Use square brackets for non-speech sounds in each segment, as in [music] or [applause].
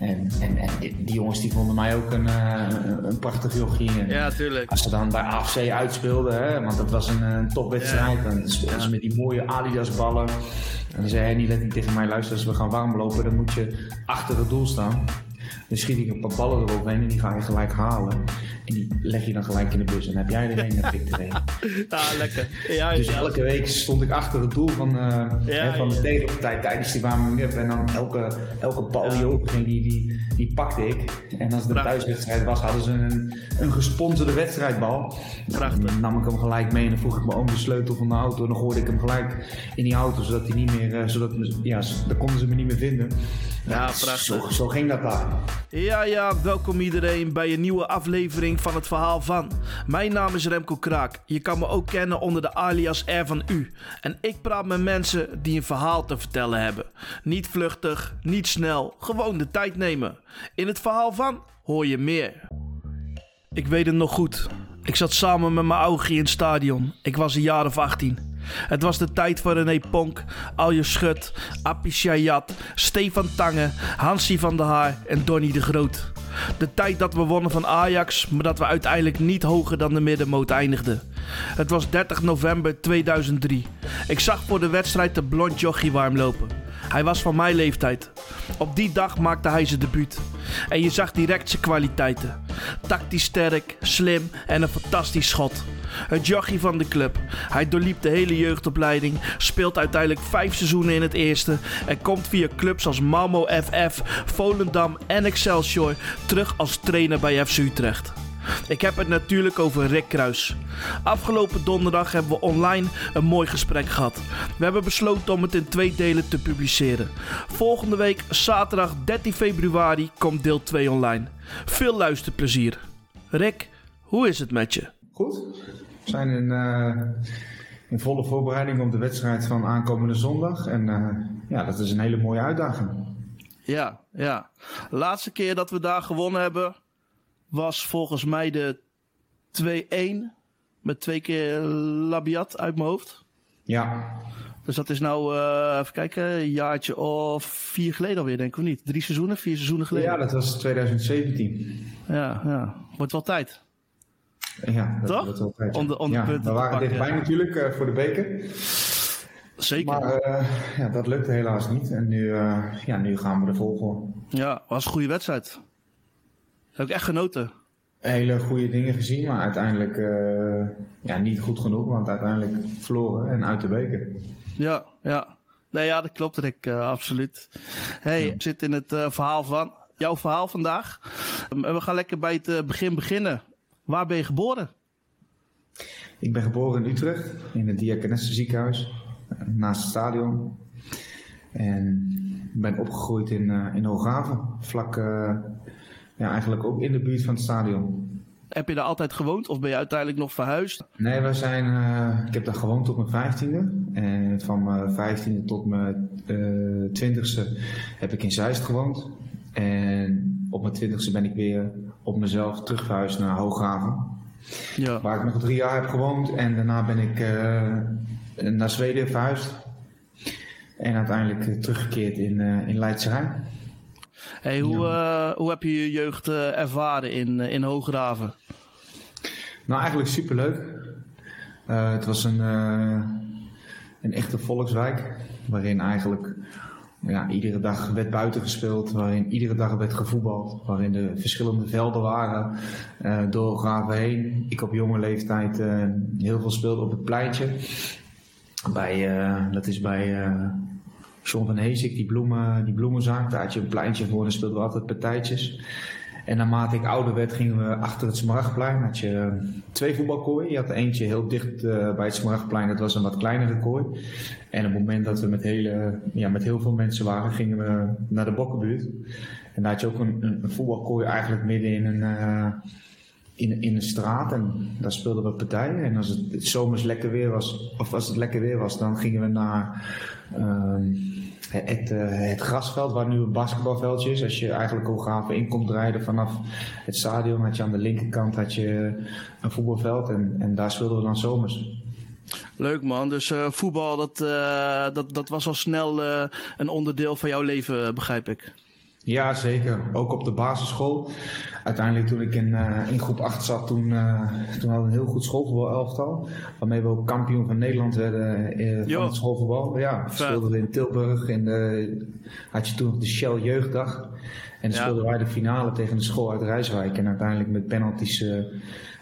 En, en, en die jongens die vonden mij ook een, uh, een prachtig jochie. Ja, tuurlijk. Als ze dan bij AFC uitspeelden, hè, want dat was een, een topwedstrijd. Ja. Dan speelden ze met die mooie Adidas ballen. En dan zei hij niet let niet tegen mij, luister, als we gaan warm lopen, dan moet je achter het doel staan. Dan schiet ik een paar ballen eroverheen en die ga je gelijk halen. En die leg je dan gelijk in de bus. En dan heb jij er een en heb ik er een. [laughs] Ah, lekker. Ja, dus elke week stond ik achter het doel van, uh, ja, van de tegenpartij tijdens die warming-up. En dan elke, elke bal die die, die, die pakte ik. En als het een thuiswedstrijd was, hadden ze een, een gesponsorde wedstrijdbal. Prachtig. Dan nam ik hem gelijk mee en dan vroeg ik me oom de sleutel van de auto. En dan gooide ik hem gelijk in die auto, zodat hij niet meer, uh, zodat, ja, dan konden ze me niet meer vinden. Ja, prachtig. Zo, zo ging dat daar. Ja, ja, welkom iedereen bij een nieuwe aflevering van het verhaal van. Mijn naam is Remco Kraak. Je kan me ook kennen onder de alias R van U. En ik praat met mensen die een verhaal te vertellen hebben. Niet vluchtig, niet snel, gewoon de tijd nemen. In het verhaal van hoor je meer. Ik weet het nog goed. Ik zat samen met mijn oudje in het stadion. Ik was een jaar of 18. Het was de tijd van René Ponk, Alje Schut, Appie Stefan Tange, Hansie van der Haar en Donny de Groot. De tijd dat we wonnen van Ajax, maar dat we uiteindelijk niet hoger dan de middenmoot eindigden. Het was 30 november 2003. Ik zag voor de wedstrijd de blond jochie warm lopen. Hij was van mijn leeftijd. Op die dag maakte hij zijn debuut. En je zag direct zijn kwaliteiten. Tactisch sterk, slim en een fantastisch schot. Het jochie van de club. Hij doorliep de hele jeugdopleiding, speelt uiteindelijk vijf seizoenen in het eerste en komt via clubs als Malmo FF, Volendam en Excelsior terug als trainer bij FC Utrecht. Ik heb het natuurlijk over Rick Kruis. Afgelopen donderdag hebben we online een mooi gesprek gehad. We hebben besloten om het in twee delen te publiceren. Volgende week, zaterdag 13 februari, komt deel 2 online. Veel luisterplezier. Rick, hoe is het met je? Goed. We zijn in, uh, in volle voorbereiding op de wedstrijd van aankomende zondag. En uh, ja, dat is een hele mooie uitdaging. Ja, ja. Laatste keer dat we daar gewonnen hebben was volgens mij de 2-1 met twee keer Labiat uit mijn hoofd. Ja. Dus dat is nou, uh, even kijken, een jaartje of vier geleden alweer, denk ik, of niet? Drie seizoenen, vier seizoenen geleden? Ja, dat was 2017. Ja, ja. Wordt wel tijd. Ja, dat Toch? wordt wel tijd. Om de, om de ja, we waren dichtbij natuurlijk uh, voor de beker. Zeker. Maar uh, ja, dat lukte helaas niet. En nu, ja, nu gaan we er vol voor. Ja, was een goede wedstrijd. Heb ik echt genoten. Hele goede dingen gezien, maar uiteindelijk uh, ja, niet goed genoeg. Want uiteindelijk verloren en uit de beker. Ja, ja. Nee, ja, dat klopt, Rick. Uh, absoluut. Hey, ja. zit in het uh, verhaal van jouw verhaal vandaag. Um, en we gaan lekker bij het begin beginnen. Waar ben je geboren? Ik ben geboren in Utrecht, in het Diakonesse ziekenhuis, naast het stadion. En ben opgegroeid in, uh, in Hooghaven, vlak, uh, ja, eigenlijk ook in de buurt van het stadion. Heb je daar altijd gewoond of ben je uiteindelijk nog verhuisd? Nee, wij zijn, uh, ik heb daar gewoond tot mijn vijftiende. En van mijn vijftiende tot mijn twintigste heb ik in Zeist gewoond. En op mijn twintigste ben ik weer op mezelf terug verhuisd naar Hooghaven. Ja. Waar ik nog drie jaar heb gewoond. En daarna ben ik uh, naar Zweden verhuisd. En uiteindelijk teruggekeerd in, uh, in Leidse Rijn. Hey, hoe, ja. hoe heb je je jeugd ervaren in, in Hooghaven? Nou, eigenlijk superleuk. het was een, een echte volkswijk. Waarin eigenlijk ja, iedere dag werd buiten gespeeld, waarin iedere dag werd gevoetbald, waarin er verschillende velden waren uh, door Graven heen. Ik op jonge leeftijd heel veel speelde op het pleintje. Bij, dat is bij John van Heesik, die, bloemen, die bloemenzaak. Daar had je een pleintje voor en speelden we altijd partijtjes. En naarmate ik ouder werd, gingen we achter het Smaragdplein. Had je twee voetbalkooien. Je had eentje heel dicht uh, bij het Smaragdplein. Dat was een wat kleinere kooi. En op het moment dat we met, hele, ja, met heel veel mensen waren, gingen we naar de Bokkenbuurt. En daar had je ook een, een, voetbalkooi eigenlijk midden in een, uh, in, in een straat. En daar speelden we partijen. En als het, zomers lekker weer was, of als het lekker weer was, dan gingen we naar... Uh, het, uh, het grasveld waar nu een basketbalveldje is. Als je eigenlijk Hooghaven in komt rijden vanaf het stadion, had je aan de linkerkant had je een voetbalveld en, en daar speelden we dan zomers. Leuk man, dus uh, voetbal dat, uh, dat, dat was al snel een onderdeel van jouw leven, begrijp ik. Ja, zeker. Ook op de basisschool. Uiteindelijk toen ik in, in groep 8 zat, toen, toen hadden we een heel goed schoolvoetbal Waarmee we ook kampioen van Nederland werden van het schoolvoetbal. Ja, speelden we in Tilburg. In de, had je toen nog de Shell Jeugddag. En dan speelden wij de finale tegen de school uit Rijswijk. En uiteindelijk met penalties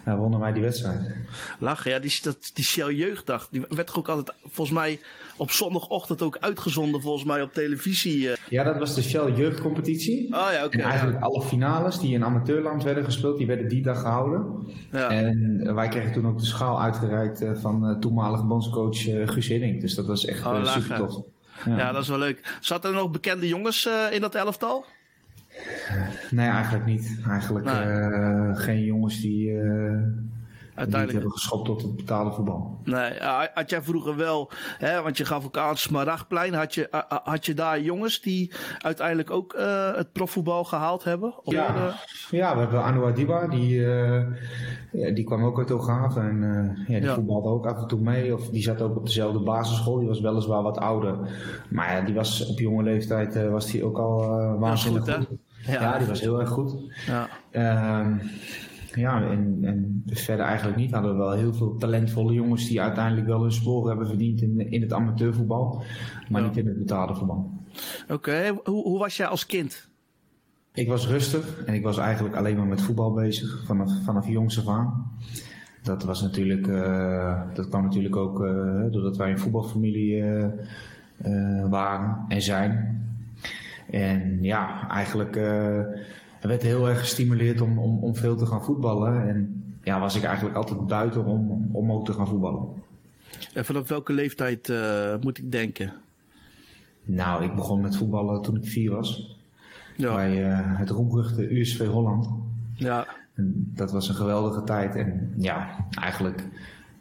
nou, wonnen wij die wedstrijd. Lachen, ja, die, dat, die Shell Jeugddag, die werd ook altijd volgens mij op zondagochtend ook uitgezonden volgens mij op televisie. Eh. Ja, dat was de Shell Jeugdcompetitie. Oh ja, oké. en eigenlijk alle finales die in amateurland werden gespeeld, die werden die dag gehouden. Ja. En wij kregen toen ook de schaal uitgereikt eh, van toenmalige bondscoach Guus Hiddink. Dus dat was echt oh, super tof. Ja. ja. dat is wel leuk. Zat er nog bekende jongens in dat elftal? Nee, eigenlijk niet. Eigenlijk uh, geen jongens die, uh, uiteindelijk hebben geschopt tot het betaalde voetbal. Nee, had jij vroeger wel, hè, want je gaf ook aan Smaragdplein, had je, had je daar jongens die uiteindelijk ook uh, het profvoetbal gehaald hebben? ja, de... ja, we hebben Anu Adiba, die, ja, die kwam ook uit Ogaven en ja, die ja. voetbalde ook af en toe mee. Of die zat ook op dezelfde basisschool, die was weliswaar wat ouder. Maar ja, die was op jonge leeftijd was die ook al waanzinnig goed. Ja, die was heel erg goed. Ja, ehm, ja en, en verder eigenlijk niet. Hadden we wel heel veel talentvolle jongens die uiteindelijk wel hun sporen hebben verdiend in, in het amateurvoetbal, maar niet in het betaalde voetbal. Oké, hoe, hoe was jij als kind? Ik was rustig en ik was eigenlijk alleen maar met voetbal bezig vanaf, vanaf jongs af aan. Dat was natuurlijk, uh, dat kwam natuurlijk ook uh, doordat wij een voetbalfamilie uh, waren en zijn. En ja, eigenlijk werd heel erg gestimuleerd om, om, om veel te gaan voetballen. En ja, was ik eigenlijk altijd buiten om, om ook te gaan voetballen. En vanaf welke leeftijd uh, moet ik denken? Nou, ik begon met voetballen toen ik vier was. Ja. Bij uh, het roemruchte USV Holland. Ja. En dat was een geweldige tijd. En ja, eigenlijk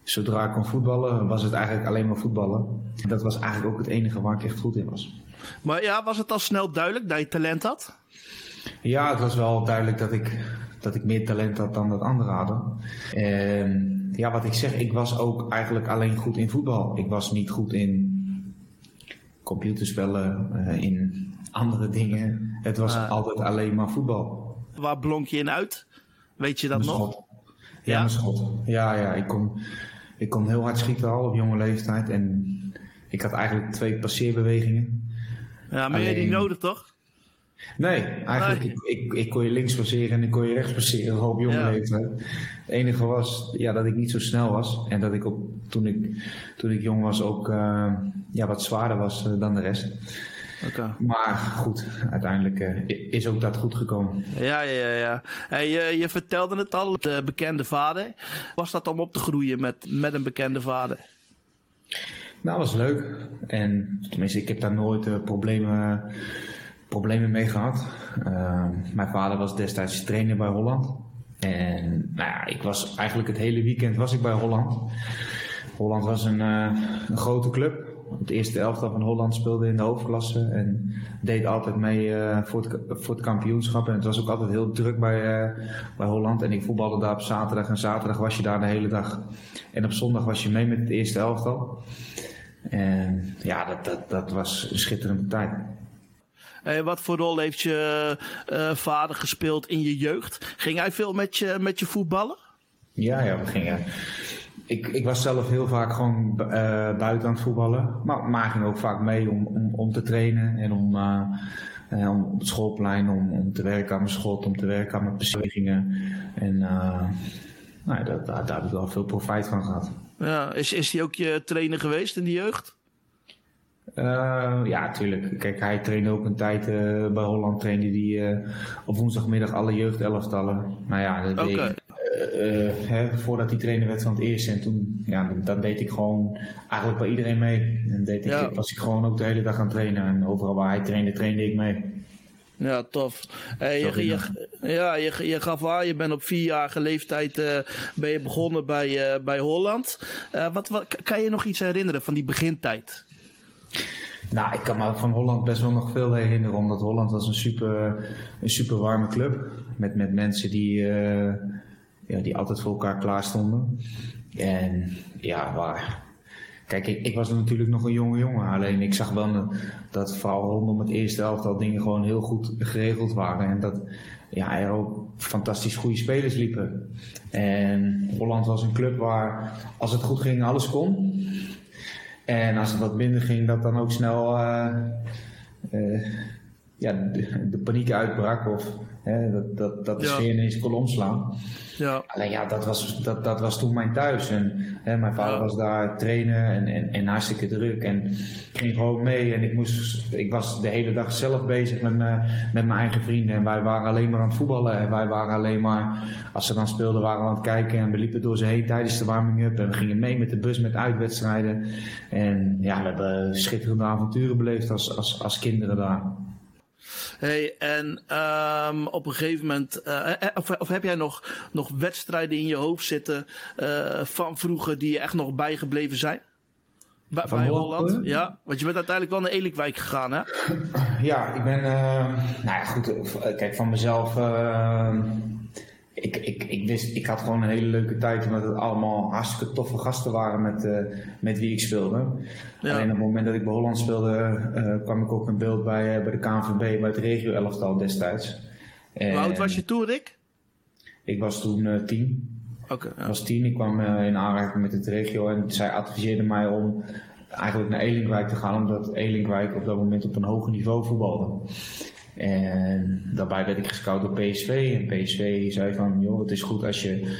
zodra ik kon voetballen, was het eigenlijk alleen maar voetballen. En dat was eigenlijk ook het enige waar ik echt goed in was. Maar ja, was het al snel duidelijk dat je talent had? Ja, het was wel duidelijk dat ik, dat ik meer talent had dan dat anderen hadden. En ja, wat ik zeg, ik was ook eigenlijk alleen goed in voetbal. Ik was niet goed in computerspellen, uh, in andere dingen. Het was altijd alleen maar voetbal. Waar blonk je in uit? Weet je dat nog? Schot. Ja, ja, mijn schot. Ja, ja, ik kon, ik kon heel hard schieten al op jonge leeftijd. En ik had eigenlijk twee passeerbewegingen. Ja, maar je die nodig toch? Nee, eigenlijk, Ik, ik, ik, kon je links passeren en ik kon je rechts passeren op jonge ja. leeftijd. Het enige was ja, dat ik niet zo snel was en dat ik ook, toen, ik, toen ik jong was ook uh, ja, wat zwaarder was uh, dan de rest. Okay. Maar goed, uiteindelijk uh, is ook dat goed gekomen. Ja, ja, ja. Hey, je, je vertelde het al, de bekende vader. Was dat om op te groeien met, met een bekende vader? Nou, was leuk. En tenminste, ik heb daar nooit problemen, problemen mee gehad. Uh, mijn vader was destijds trainer bij Holland. En nou ja, ik was eigenlijk het hele weekend was ik bij Holland. Holland was een, uh, een grote club. Het eerste elftal van Holland speelde in de hoofdklasse en deed altijd mee uh, voor, het, voor het kampioenschap. En het was ook altijd heel druk bij, uh, bij Holland. En ik voetbalde daar op zaterdag en zaterdag was je daar de hele dag. En op zondag was je mee met het eerste elftal. En ja, dat, dat, dat was een schitterende tijd. En wat voor rol heeft je uh, vader gespeeld in je jeugd? Ging hij veel met je, met je voetballen? Ja, ja, we gingen. Ik, ik was zelf heel vaak gewoon uh, buiten aan het voetballen. Maar, maar ging ook vaak mee om, om, om te trainen en om, uh, om op het schoolplein om, om te werken aan mijn schot, om te werken aan mijn bewegingen. En nou, dat, daar, daar heb ik wel veel profijt van gehad. Ja, is, is hij ook je trainer geweest in de jeugd? Uh, ja, tuurlijk. Kijk, hij trainde ook een tijd uh, bij Holland. Trainde hij uh, op woensdagmiddag alle jeugdelftallen. Nou ja, dat deed ik, hè, voordat hij trainer werd van het eerste. En toen, ja, dan deed ik gewoon eigenlijk bij iedereen mee. En deed ik, ja. was ik gewoon ook de hele dag aan het trainen. En overal waar hij trainde, trainde ik mee. Ja, tof. Hey, je, je, ja, je, je gaf aan, je bent op vierjarige leeftijd uh, ben je begonnen bij, uh, bij Holland. Uh, wat, wat, kan je nog iets herinneren van die begintijd? Nou, ik kan me van Holland best wel nog veel herinneren, omdat Holland was een super, een super warme club. Met, met mensen die, ja, die altijd voor elkaar klaar stonden. En ja, waar, Kijk, ik, ik, was natuurlijk nog een jonge jongen. Alleen ik zag wel dat vooral rondom het eerste elftal dingen gewoon heel goed geregeld waren. En dat ja, er ook fantastisch goede spelers liepen. En Holland was een club waar als het goed ging alles kon. En als het wat minder ging, dat dan ook snel uh, uh, ja, de, de, paniek uitbrak. Of hè, dat, dat, dat de ja. sfeer ineens kon omslaan. Ja. Alleen ja, dat was, dat, dat was toen mijn thuis. En hè, mijn vader ja. was daar trainen en, en, en hartstikke druk. En ik ging gewoon mee. En ik, moest, ik was de hele dag zelf bezig met, me, met mijn eigen vrienden. En wij waren alleen maar aan het voetballen. En wij waren alleen maar, als ze dan speelden, waren we aan het kijken. En we liepen door ze heen tijdens de warming-up. En we gingen mee met de bus met uitwedstrijden. En ja, we hebben schitterende avonturen beleefd als, als, als kinderen daar. Hey, en um, op een gegeven moment, uh, of, of, heb jij nog, nog wedstrijden in je hoofd zitten uh, van vroeger die je echt nog bijgebleven zijn? Bij, bij Holland? Ja, want je bent uiteindelijk wel naar Elinkwijk gegaan, hè? Ja, ik ben, uh, nou ja, goed, kijk, van mezelf ik, ik, ik, wist, ik had gewoon een hele leuke tijd omdat het allemaal hartstikke toffe gasten waren met, uh, met wie ik speelde. Ja. Alleen op het moment dat ik bij Holland speelde, uh, kwam ik ook in beeld bij, uh, bij de KNVB, bij het regio-elftal destijds. Hoe oud was je toen, Rick? Ik was toen tien. Oké. Okay, ja. Ik was tien, ik kwam in aanraking met het regio en zij adviseerde mij om eigenlijk naar Elinkwijk te gaan, omdat Elinkwijk op dat moment op een hoger niveau voetbalde. En daarbij werd ik gescout door PSV. En PSV zei van, joh, het is goed als je,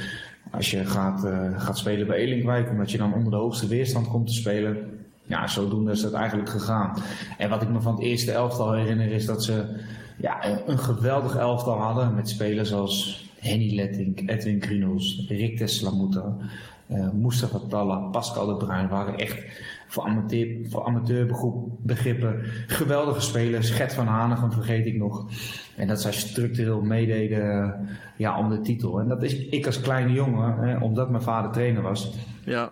als je gaat, uh, gaat spelen bij Elinkwijk, omdat je dan onder de hoogste weerstand komt te spelen. Ja, zodoende is dat eigenlijk gegaan. En wat ik me van het eerste elftal herinner is dat ze ja, een geweldig elftal hadden met spelers als Henny Letting, Edwin Krinos, Rick Teslamuta, uh, Mustafa Talla, Pascal de Bruin waren echt voor, amateur, voor amateurbegrippen geweldige spelers. Gert van Hanegem vergeet ik nog. En dat zij structureel meededen ja, om de titel. En dat is ik als kleine jongen, hè, omdat mijn vader trainer was. Ja.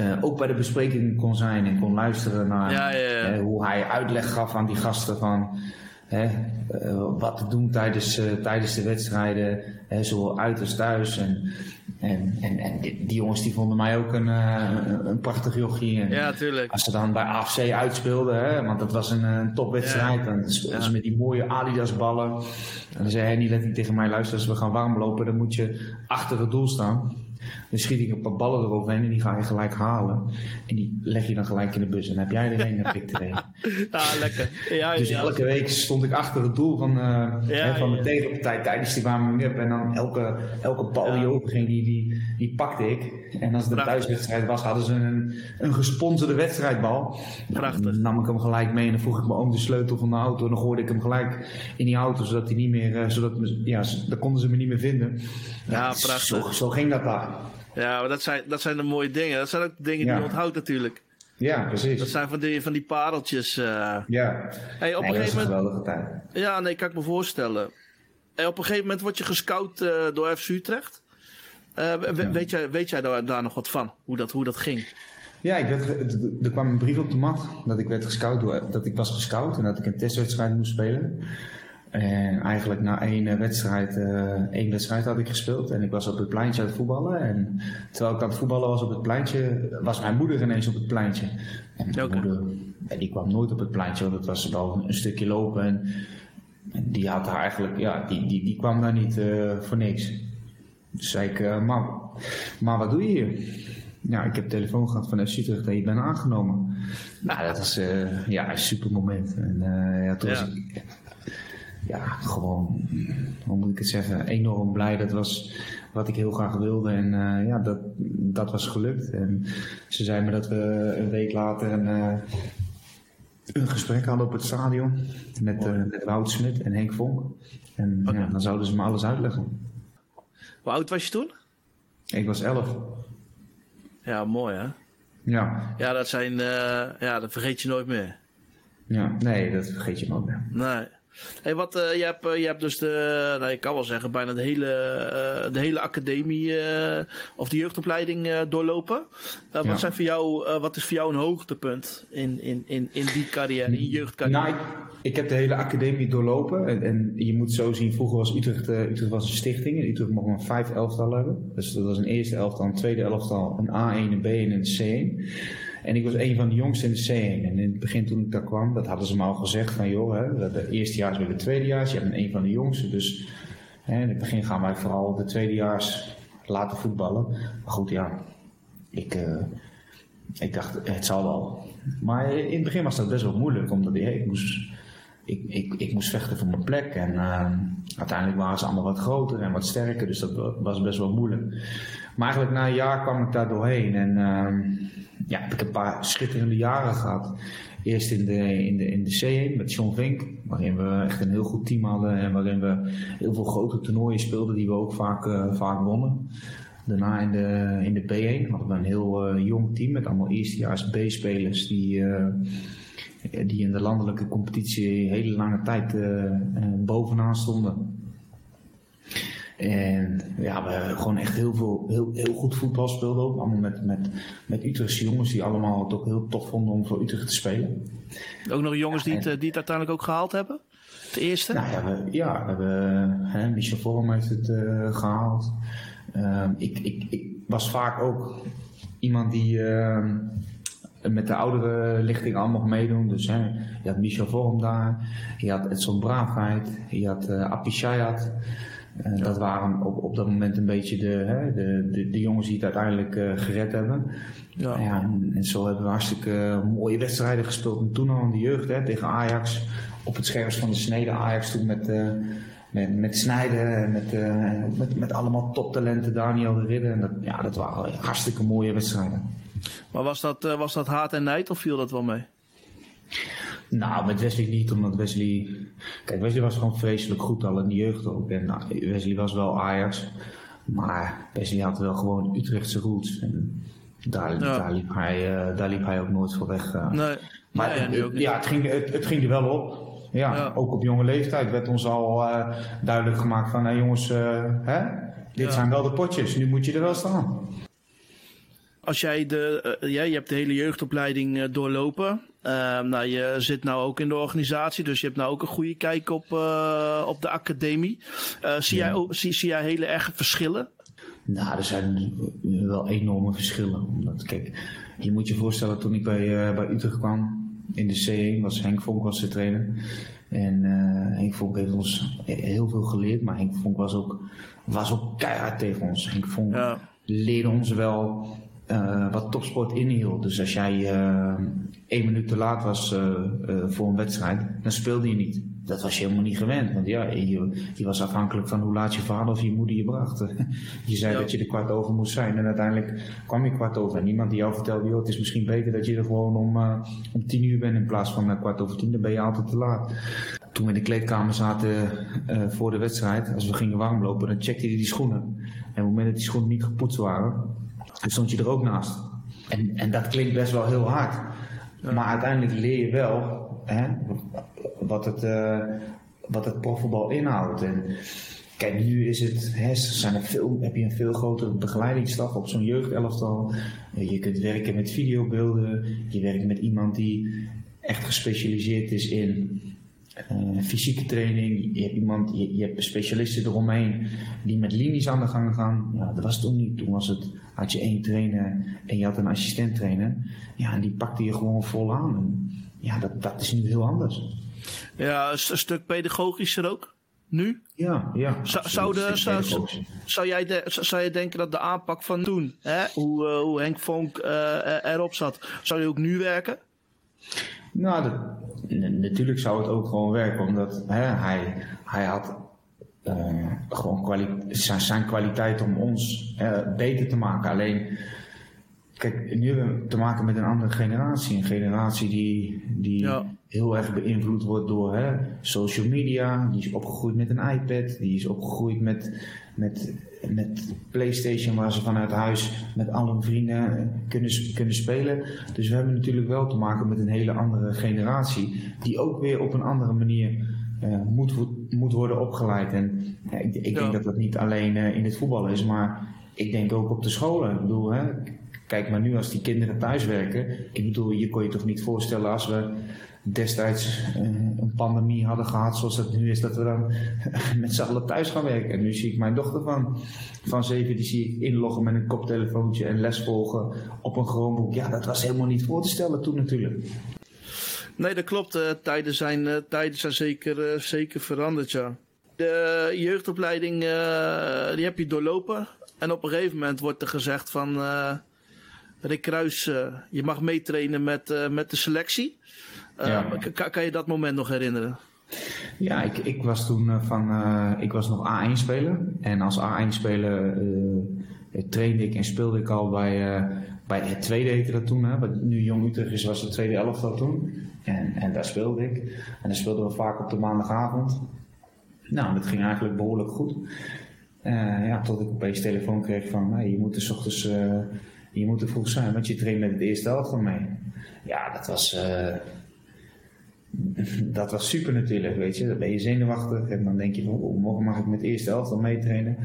Uh, ook bij de bespreking kon zijn en kon luisteren naar ja, ja, ja. hoe hij uitleg gaf aan die gasten van hè, uh, wat te doen tijdens, tijdens de wedstrijden, hè, zowel uit als thuis. En en, en, en die, die, jongens die vonden mij ook een, uh, een prachtig jochie. En ja, tuurlijk. Als ze dan bij AFC uitspeelden, hè, want dat was een, een topwedstrijd. Ja. Dan speelden ze met die mooie Adidas ballen. En dan zei hij niet tegen mij, luister, als we gaan warmlopen, dan moet je achter het doel staan. Dan schiet ik een paar ballen eroverheen en die ga je gelijk halen. En die leg je dan gelijk in de bus. En dan heb jij er een en ik er een. [laughs] Ah, lekker. Ja, dus ja. elke week stond ik achter het doel van, uh, ja, hè, van de tegenpartij tijdens die warming-up. En dan elke, elke bal die open ging, die, die, die pakte ik. En als het een thuiswedstrijd was, hadden ze een, een gesponsorde wedstrijdbal. Prachtig. Dan nam ik hem gelijk mee en dan vroeg ik mijn oom de sleutel van de auto. En dan gooide ik hem gelijk in die auto, zodat hij niet meer, uh, zodat, ja, dan konden ze me niet meer vinden. Ja, prachtig. Zo, zo ging dat daar. Ja, maar dat zijn, dat zijn de mooie dingen. Dat zijn ook dingen die je onthoudt natuurlijk. Ja, precies. Dat zijn van die, van die pareltjes. Uh... Ja, hey, op nee, een gegeven moment... een geweldige tijd. Ja, nee, kan ik me voorstellen. Hey, op een gegeven moment word je gescout uh, door FC Utrecht. Uh, ja. weet, jij, weet jij daar, daar nog wat van? Hoe dat, hoe dat ging? Ja, ik werd, er kwam een brief op de mat dat ik, werd gescout door, dat ik was gescout en dat ik een testwedstrijd moest spelen. En eigenlijk na één wedstrijd, uh, één wedstrijd had ik gespeeld en ik was op het pleintje aan het voetballen. En terwijl ik aan het voetballen was op het pleintje, was mijn moeder ineens op het pleintje. En mijn okay. moeder, die kwam nooit op het pleintje, want het was wel een stukje lopen. En, en die had haar eigenlijk, ja, die, die, die kwam daar niet uh, voor niks. Dus zei ik, uh, maar, maar wat doe je hier? Ja, ik heb telefoon gehad van FC Utrecht dat je bent aangenomen. Nou, dat was ja, een super moment. En ja, toen ja. was ik ja, gewoon, hoe moet ik het zeggen, enorm blij. Dat was wat ik heel graag wilde en uh, ja, dat, dat was gelukt. En ze zei me dat we een week later een, uh, een gesprek hadden op het stadion met, uh, met Wout Smit en Henk Vonk. En okay. ja, dan zouden ze me alles uitleggen. Hoe oud was je toen? Ik was elf. Ja, mooi hè? Ja. Ja, dat zijn, ja, dat vergeet je nooit meer. Ja, nee, dat vergeet je nooit meer. Nee. Hey, wat, uh, je, hebt, uh, je hebt dus de, nou, ik kan wel zeggen, bijna de hele, uh, de hele academie of de jeugdopleiding doorlopen. wat, zijn voor jou, wat is voor jou een hoogtepunt in, in, in, in die carrière, in je jeugdcarrière? Nou, ik, ik, heb de hele academie doorlopen. En, en je moet zo zien, vroeger was Utrecht, Utrecht was een stichting. En Utrecht mocht maar vijf elftallen hebben. Dus dat was een eerste elftal, een tweede elftal, een A1, een B1 en een C1. En ik was een van de jongsten in de C1. En in het begin toen ik daar kwam, dat hadden ze me al gezegd van joh, hè, de eerstejaars de tweedejaars. Je bent een van de jongsten, dus hè, in het begin gaan wij vooral de tweedejaars laten voetballen. Maar goed, ja, ik, uh, ik dacht het zal wel. Maar in het begin was dat best wel moeilijk, omdat ik moest ik, ik, ik moest vechten voor mijn plek. En uh, uiteindelijk waren ze allemaal wat groter en wat sterker, dus dat was best wel moeilijk. Maar eigenlijk na een jaar kwam ik daar doorheen. En uh, ja, heb een paar schitterende jaren gehad. Eerst in de, in de, in de C1 met John Vink, waarin we echt een heel goed team hadden en waarin we heel veel grote toernooien speelden die we ook vaak, uh, vaak wonnen. Daarna in de, in de B1 hadden we een heel uh, jong team met allemaal eerstejaars B-spelers die, uh, die in de landelijke competitie hele lange tijd bovenaan stonden. En ja, we gewoon echt heel, veel, heel, heel goed voetbal speelden ook. Allemaal met, met, met Utrechtse jongens die allemaal het ook heel tof vonden om voor Utrecht te spelen. Ook nog jongens die, het, die het uiteindelijk ook gehaald hebben? Het eerste? Nou ja, we, ja, we hebben, hè, Michel Vorm heeft het uh, gehaald. Uh, ik, ik, ik was vaak ook iemand die uh, met de oudere lichting allemaal mocht meedoen. Dus hè, je had Michel Vorm daar, je had Edson Braafheid, je had uh, Apishayat. Uh, ja. Dat waren op, op dat moment een beetje de, hè, de, de, de, jongens die het uiteindelijk uh, gered hebben. Ja. ja en, en, zo hebben we hartstikke mooie wedstrijden gespeeld. En toen al in de jeugd hè, tegen Ajax. Op het scherms van de snede Ajax toen met, uh, met, met Snijden en met, met, met allemaal toptalenten. Daniel de Ridder. En dat, ja, dat waren hartstikke mooie wedstrijden. Maar was dat, was dat haat en nijd of viel dat wel mee? Nou, met Wesley niet, omdat Wesley... Kijk, Wesley was gewoon vreselijk goed al in de jeugd ook. En nou, Wesley was wel Ajax. Maar Wesley had wel gewoon Utrechtse roots. En daar, ja. daar, liep, hij, uh, daar liep hij ook nooit voor weg. Uh. Nee, maar nee, het, ja, het, ging, het, het, ging er wel op. Ja, ja, ook op jonge leeftijd werd ons al uh, duidelijk gemaakt van... Hé jongens, hè? dit ja. zijn wel de potjes, nu moet je er wel staan. Als jij de, ja, je hebt de hele jeugdopleiding doorlopen... Uh, nou, je zit nou ook in de organisatie, dus je hebt nou ook een goede kijk op, uh, op de academie. Uh, zie, ja. jij, zie, zie jij hele erge verschillen? Nou, er zijn wel enorme verschillen. Omdat, kijk, je moet je voorstellen, toen ik bij, bij Utrecht kwam, in de C1 was Henk Vonk was de trainer. En Henk Vonk heeft ons heel veel geleerd, maar Henk Vonk was ook, was ook keihard tegen ons. Henk Vonk ja. leerde ons wel uh, wat topsport inhield. Dus als jij uh, één minuut te laat was uh, voor een wedstrijd, dan speelde je niet. Dat was je helemaal niet gewend. Want ja, je, je was afhankelijk van hoe laat je vader of je moeder je bracht. [laughs] je zei ja. dat je er kwart over moest zijn. En uiteindelijk kwam je kwart over. En niemand die jou vertelde, joh, het is misschien beter dat je er gewoon om, om tien uur bent in plaats van kwart over tien. Dan ben je altijd te laat. Toen we in de kleedkamer zaten voor de wedstrijd, als we gingen warmlopen, dan checkte hij die schoenen. En op het moment dat die schoenen niet gepoetst waren, toen stond je er ook naast. En, en dat klinkt best wel heel hard. Ja. Maar uiteindelijk leer je wel hè, wat, het, uh, wat het profvoetbal inhoudt. En kijk, nu is het, hè, zijn er veel, heb je een veel grotere begeleidingsstaf op zo'n jeugdelftal. Je kunt werken met videobeelden. Je werkt met iemand die echt gespecialiseerd is in uh, fysieke training, je hebt iemand, je, je, hebt specialisten eromheen die met linies aan de gang gaan. Ja, dat was toen niet. Toen was het, had je één trainer en je had een assistent trainer. Ja, en die pakte je gewoon vol aan. En ja, dat, dat is nu heel anders. Ja, een stuk pedagogischer ook? Nu? Ja, ja. Zou, zou, de, zou, zou, jij de, zou je denken dat de aanpak van toen, hè, hoe, uh, hoe Henk Vonk uh, erop zat, zou die ook nu werken? Nou, dat, natuurlijk zou het ook gewoon werken, omdat hè, hij, hij had uh, gewoon kwali zijn, kwaliteit om ons uh, beter te maken. Alleen, kijk, nu hebben we te maken met een andere generatie. Een generatie die, die ja. heel erg beïnvloed wordt door hè, social media. Die is opgegroeid met een iPad, die is opgegroeid met, met met PlayStation waar ze vanuit huis met al hun vrienden kunnen, kunnen spelen. Dus we hebben natuurlijk wel te maken met een hele andere generatie die ook weer op een andere manier uh, moet, moet worden opgeleid. En ja, ik, ik ja. denk dat dat niet alleen uh, in het voetbal is, maar ik denk ook op de scholen. Ik bedoel, hè, kijk maar nu als die kinderen thuis werken. Ik bedoel, je kon je toch niet voorstellen als we destijds een pandemie hadden gehad zoals het nu is, dat we dan [laughs] met z'n allen thuis gaan werken. En nu zie ik mijn dochter van, van zeven, die zie ik inloggen met een koptelefoontje en les volgen op een Chromebook. Ja, dat was helemaal niet voor te stellen toen natuurlijk. Nee, dat klopt. Uh, tijden zijn, uh, tijden zijn zeker, zeker veranderd, ja. De jeugdopleiding, die heb je doorlopen. En op een gegeven moment wordt er gezegd van... Rick Kruis, je mag meetrainen met, met de selectie. Ja. Kan, kan je dat moment nog herinneren? Ja, ik, ik was toen van, uh, ik was nog A1 speler. En als A1 speler uh, trainde ik en speelde ik al bij, uh, bij het tweede heette dat toen. Hè, wat nu Jong Utrecht is, was het tweede elftal toen. En, en daar speelde ik. En dan speelden we vaak op de maandagavond. Nou, dat ging eigenlijk behoorlijk goed. ja, tot ik opeens telefoon kreeg van, hey, je moet er s ochtends, je moet er vroeg zijn, want je traint met het eerste elftal mee. Ja, dat was dat was super natuurlijk, weet je. Dan ben je zenuwachtig en dan denk je van, oh, morgen mag ik met de eerste elftal meetrainen.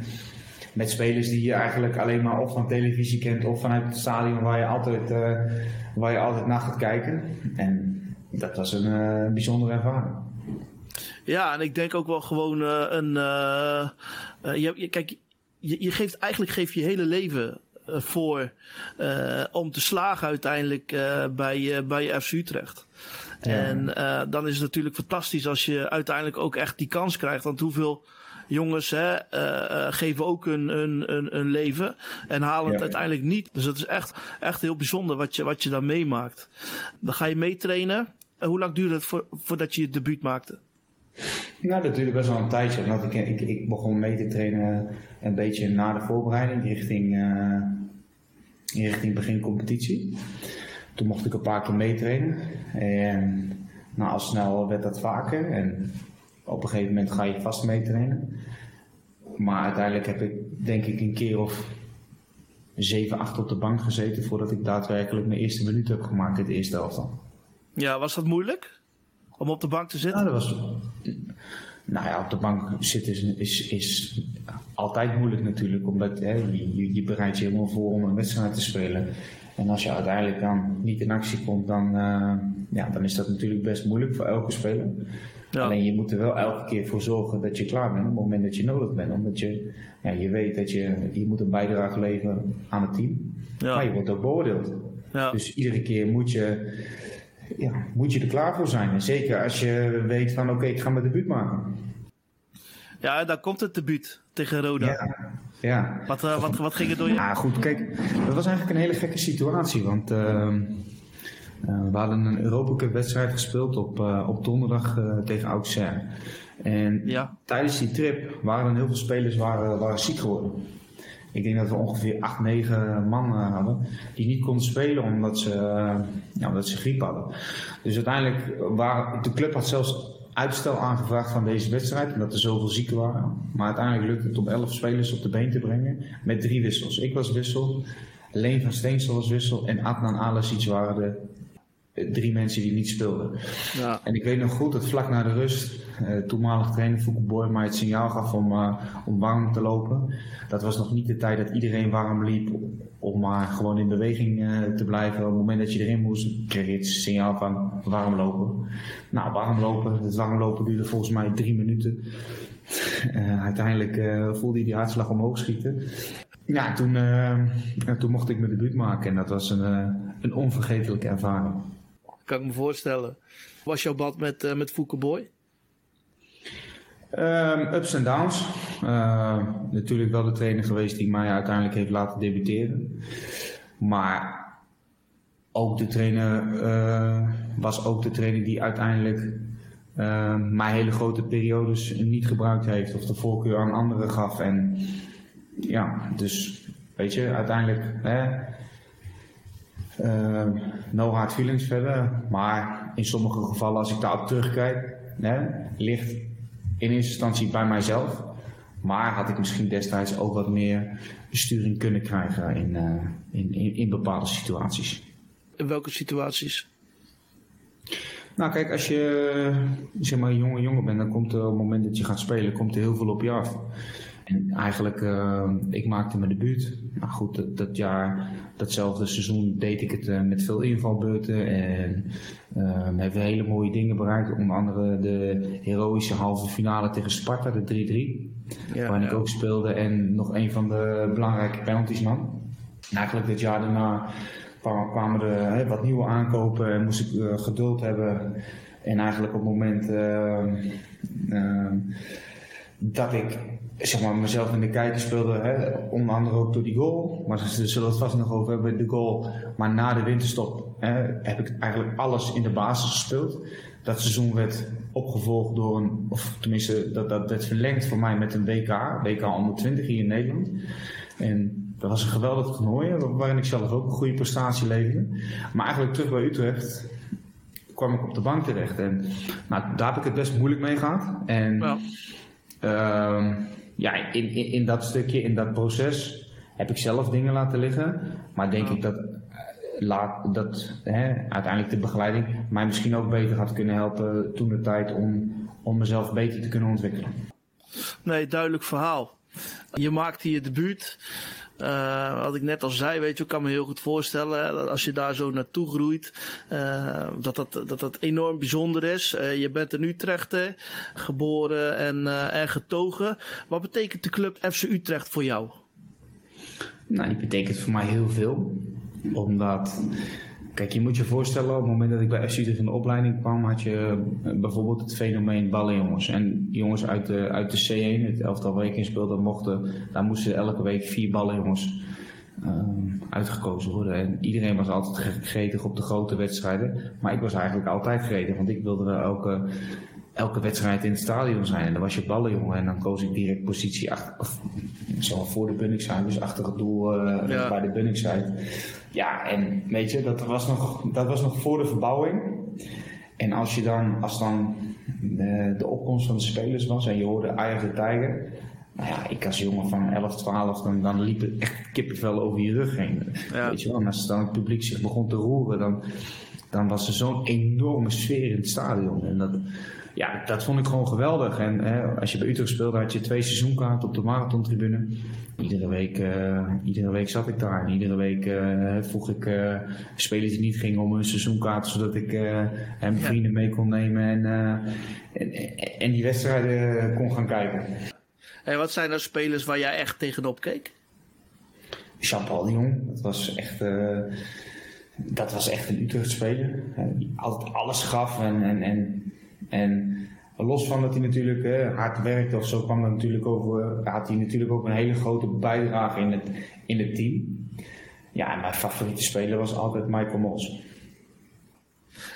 Met spelers die je eigenlijk alleen maar of van televisie kent of vanuit het stadion waar je altijd, uh, waar je altijd naar gaat kijken. En dat was een uh, bijzondere ervaring. Ja, en ik denk ook wel gewoon uh, een. je, kijk, je, je, geeft eigenlijk geef je hele leven voor om te slagen uiteindelijk bij, bij FC Utrecht. En uh, dan is het natuurlijk fantastisch als je uiteindelijk ook echt die kans krijgt. Want hoeveel jongens hè, uh, geven ook een, een, een, een, leven en halen het uiteindelijk niet. Dus het is echt, echt heel bijzonder wat je, wat je dan meemaakt. Dan ga je meetrainen. Hoe lang duurde het voor, voordat je je debuut maakte? Nou, dat duurde best wel een tijdje. Want ik, ik, ik begon mee te trainen een beetje na de voorbereiding richting, uh, richting begin competitie. Toen mocht ik een paar keer meetrainen. En nou, al snel werd dat vaker. En op een gegeven moment ga je vast meetrainen. Maar uiteindelijk heb ik denk ik een keer of 7, 8 op de bank gezeten voordat ik daadwerkelijk mijn eerste minuut heb gemaakt in de eerste helft. Ja, was dat moeilijk? Om op de bank te zitten? Ja, dat was. Nou ja, op de bank zitten is, is, is altijd moeilijk natuurlijk, omdat hè, je, je bereidt je helemaal voor om een wedstrijd te spelen. En als je uiteindelijk dan niet in actie komt, dan, uh, ja, dan is dat natuurlijk best moeilijk voor elke speler. Ja. Alleen je moet er wel elke keer voor zorgen dat je klaar bent op het moment dat je nodig bent. Omdat je, ja, je weet dat je, je moet een bijdrage leveren aan het team. Ja. Maar je wordt ook beoordeeld. Ja. Dus iedere keer moet je, ja, moet je er klaar voor zijn. En zeker als je weet van oké, okay, ik ga mijn debuut maken. Ja, dan komt het debuut tegen Roda. Ja. Ja. Wat, uh, wat, wat ging er door je? Ja, goed, kijk, dat was eigenlijk een hele gekke situatie. Want uh, uh, we hadden een Europa Cup wedstrijd gespeeld op, op donderdag tegen Auxerre. En ja. tijdens die trip waren er heel veel spelers waren, waren ziek geworden. Ik denk dat we ongeveer 8, 9 man hadden die niet konden spelen omdat ze, ja, omdat ze griep hadden. Dus uiteindelijk waren de club had zelfs uitstel aangevraagd van deze wedstrijd, omdat er zoveel zieken waren. Maar uiteindelijk lukte het om 11 spelers op de been te brengen met drie wissels. Ik was wissel, Leen van Steensel was wissel en Adnan Alasic waren de drie mensen die niet speelden. Ja. En ik weet nog goed dat vlak na de rust, uh, toenmalig trainer Foucault mij het signaal gaf om, uh, om warm te lopen. Dat was nog niet de tijd dat iedereen warm liep om maar gewoon in beweging uh, te blijven. Op het moment dat je erin moest, kreeg je het signaal van warm lopen. Nou, warm lopen, het warm lopen duurde volgens mij drie minuten. uiteindelijk voelde hij die hartslag omhoog schieten. Ja, toen, toen mocht ik mijn debuut maken en dat was een, een onvergetelijke ervaring. Kan ik me voorstellen. Was jouw band met, uh, met Fouke Boy? Um, ups en downs. Uh, natuurlijk wel de trainer geweest die mij uiteindelijk heeft laten debuteren. Maar ook de trainer uh, was ook de trainer die uiteindelijk uh, mij hele grote periodes niet gebruikt heeft of de voorkeur aan anderen gaf. En ja, dus weet je, uiteindelijk hè, uh, no hard feelings verder. Maar in sommige gevallen, als ik daarop terugkijk, hè, ligt in eerste instantie bij mijzelf. Maar had ik misschien destijds ook wat meer besturing kunnen krijgen in, uh, in, in, in, bepaalde situaties. In welke situaties? Nou, kijk, als je zeg maar, een jonge jongen bent, dan komt er op het moment dat je gaat spelen, komt er heel veel op je af. En eigenlijk, uh, ik maakte mijn debuut. Maar goed, dat, dat, jaar, datzelfde seizoen deed ik het uh, met veel invalbeurten. En uh, hebben we hele mooie dingen bereikt. Onder andere de heroïsche halve finale tegen Sparta, de 3-3. Ja, waarin ik ook speelde en nog een van de belangrijke penalties nam. En eigenlijk dit jaar daarna kwamen er hè, wat nieuwe aankopen en moest ik uh, geduld hebben. En eigenlijk op het moment uh, dat ik zeg maar, mezelf in de kijker speelde, hè, onder andere ook door die goal. Maar ze zullen het vast nog over hebben, de goal. Maar na de winterstop hè, heb ik eigenlijk alles in de basis gespeeld. Dat seizoen werd opgevolgd door een, of tenminste, dat, dat werd verlengd voor mij met een WK, WK onder 20 hier in Nederland. En dat was een geweldig toernooi, waarin ik zelf ook een goede prestatie leverde. Maar eigenlijk terug bij Utrecht kwam ik op de bank terecht. En nou, daar heb ik het best moeilijk mee gehad. En uh, ja in, in, in, dat stukje, in dat proces, heb ik zelf dingen laten liggen. Maar denk ja. ik dat, laat, dat hè, uiteindelijk de begeleiding mij misschien ook beter had kunnen helpen toen de tijd om, om mezelf beter te kunnen ontwikkelen. Nee, duidelijk verhaal. Je maakte je debuut. Uh, wat ik net al zei, weet je, ik kan me heel goed voorstellen dat als je daar zo naartoe groeit, uh, dat, dat, dat dat enorm bijzonder is. Uh, je bent in Utrecht geboren en, en getogen. Wat betekent de club FC Utrecht voor jou? Nou, die betekent voor mij heel veel. Omdat Kijk, je moet je voorstellen, op het moment dat ik bij FC in de opleiding kwam, had je bijvoorbeeld het fenomeen ballenjongens. En jongens uit de, uit de C1, het elftal waar ik in speelde, mochten, daar moesten elke week vier ballenjongens uh, uitgekozen worden. En iedereen was altijd gretig op de grote wedstrijden. Maar ik was eigenlijk altijd gretig, want ik wilde er elke, elke wedstrijd in het stadion zijn. En dan was je ballenjongen en dan koos ik direct positie achter, of, zo voor de Bunningside, dus achter het doel uh, ja. bij de Bunningside. Ja, en weet je, dat was nog, dat was nog voor de verbouwing. En als je dan, als dan de, de opkomst van de spelers was en je hoorde Ajax de Tijger. Nou ja, ik als jongen van 11, 12, dan, dan liep het echt kippenvel over je rug heen. Ja. Weet je wel, en als dan het publiek zich begon te roeren, dan, dan was er zo'n enorme sfeer in het stadion. En dat, ja, dat vond ik gewoon geweldig. En hè, als je bij Utrecht speelde, had je twee seizoenkaarten op de marathontribune. Iedere week, uh, iedere week zat ik daar. En iedere week uh, vroeg ik uh, spelers die niet gingen om een seizoenkaart, zodat ik hem vrienden mee kon nemen en, en, en, die wedstrijden kon gaan kijken. En wat zijn er spelers waar jij echt tegenop keek? Jean-Paul Jong, dat was echt dat was echt een Utrecht speler. Die altijd alles gaf en, en, en en los van dat hij natuurlijk eh, hard werkte of zo kwam dat natuurlijk over, had hij natuurlijk ook een hele grote bijdrage in het, in het team. Ja, en mijn favoriete speler was altijd Michael Mols.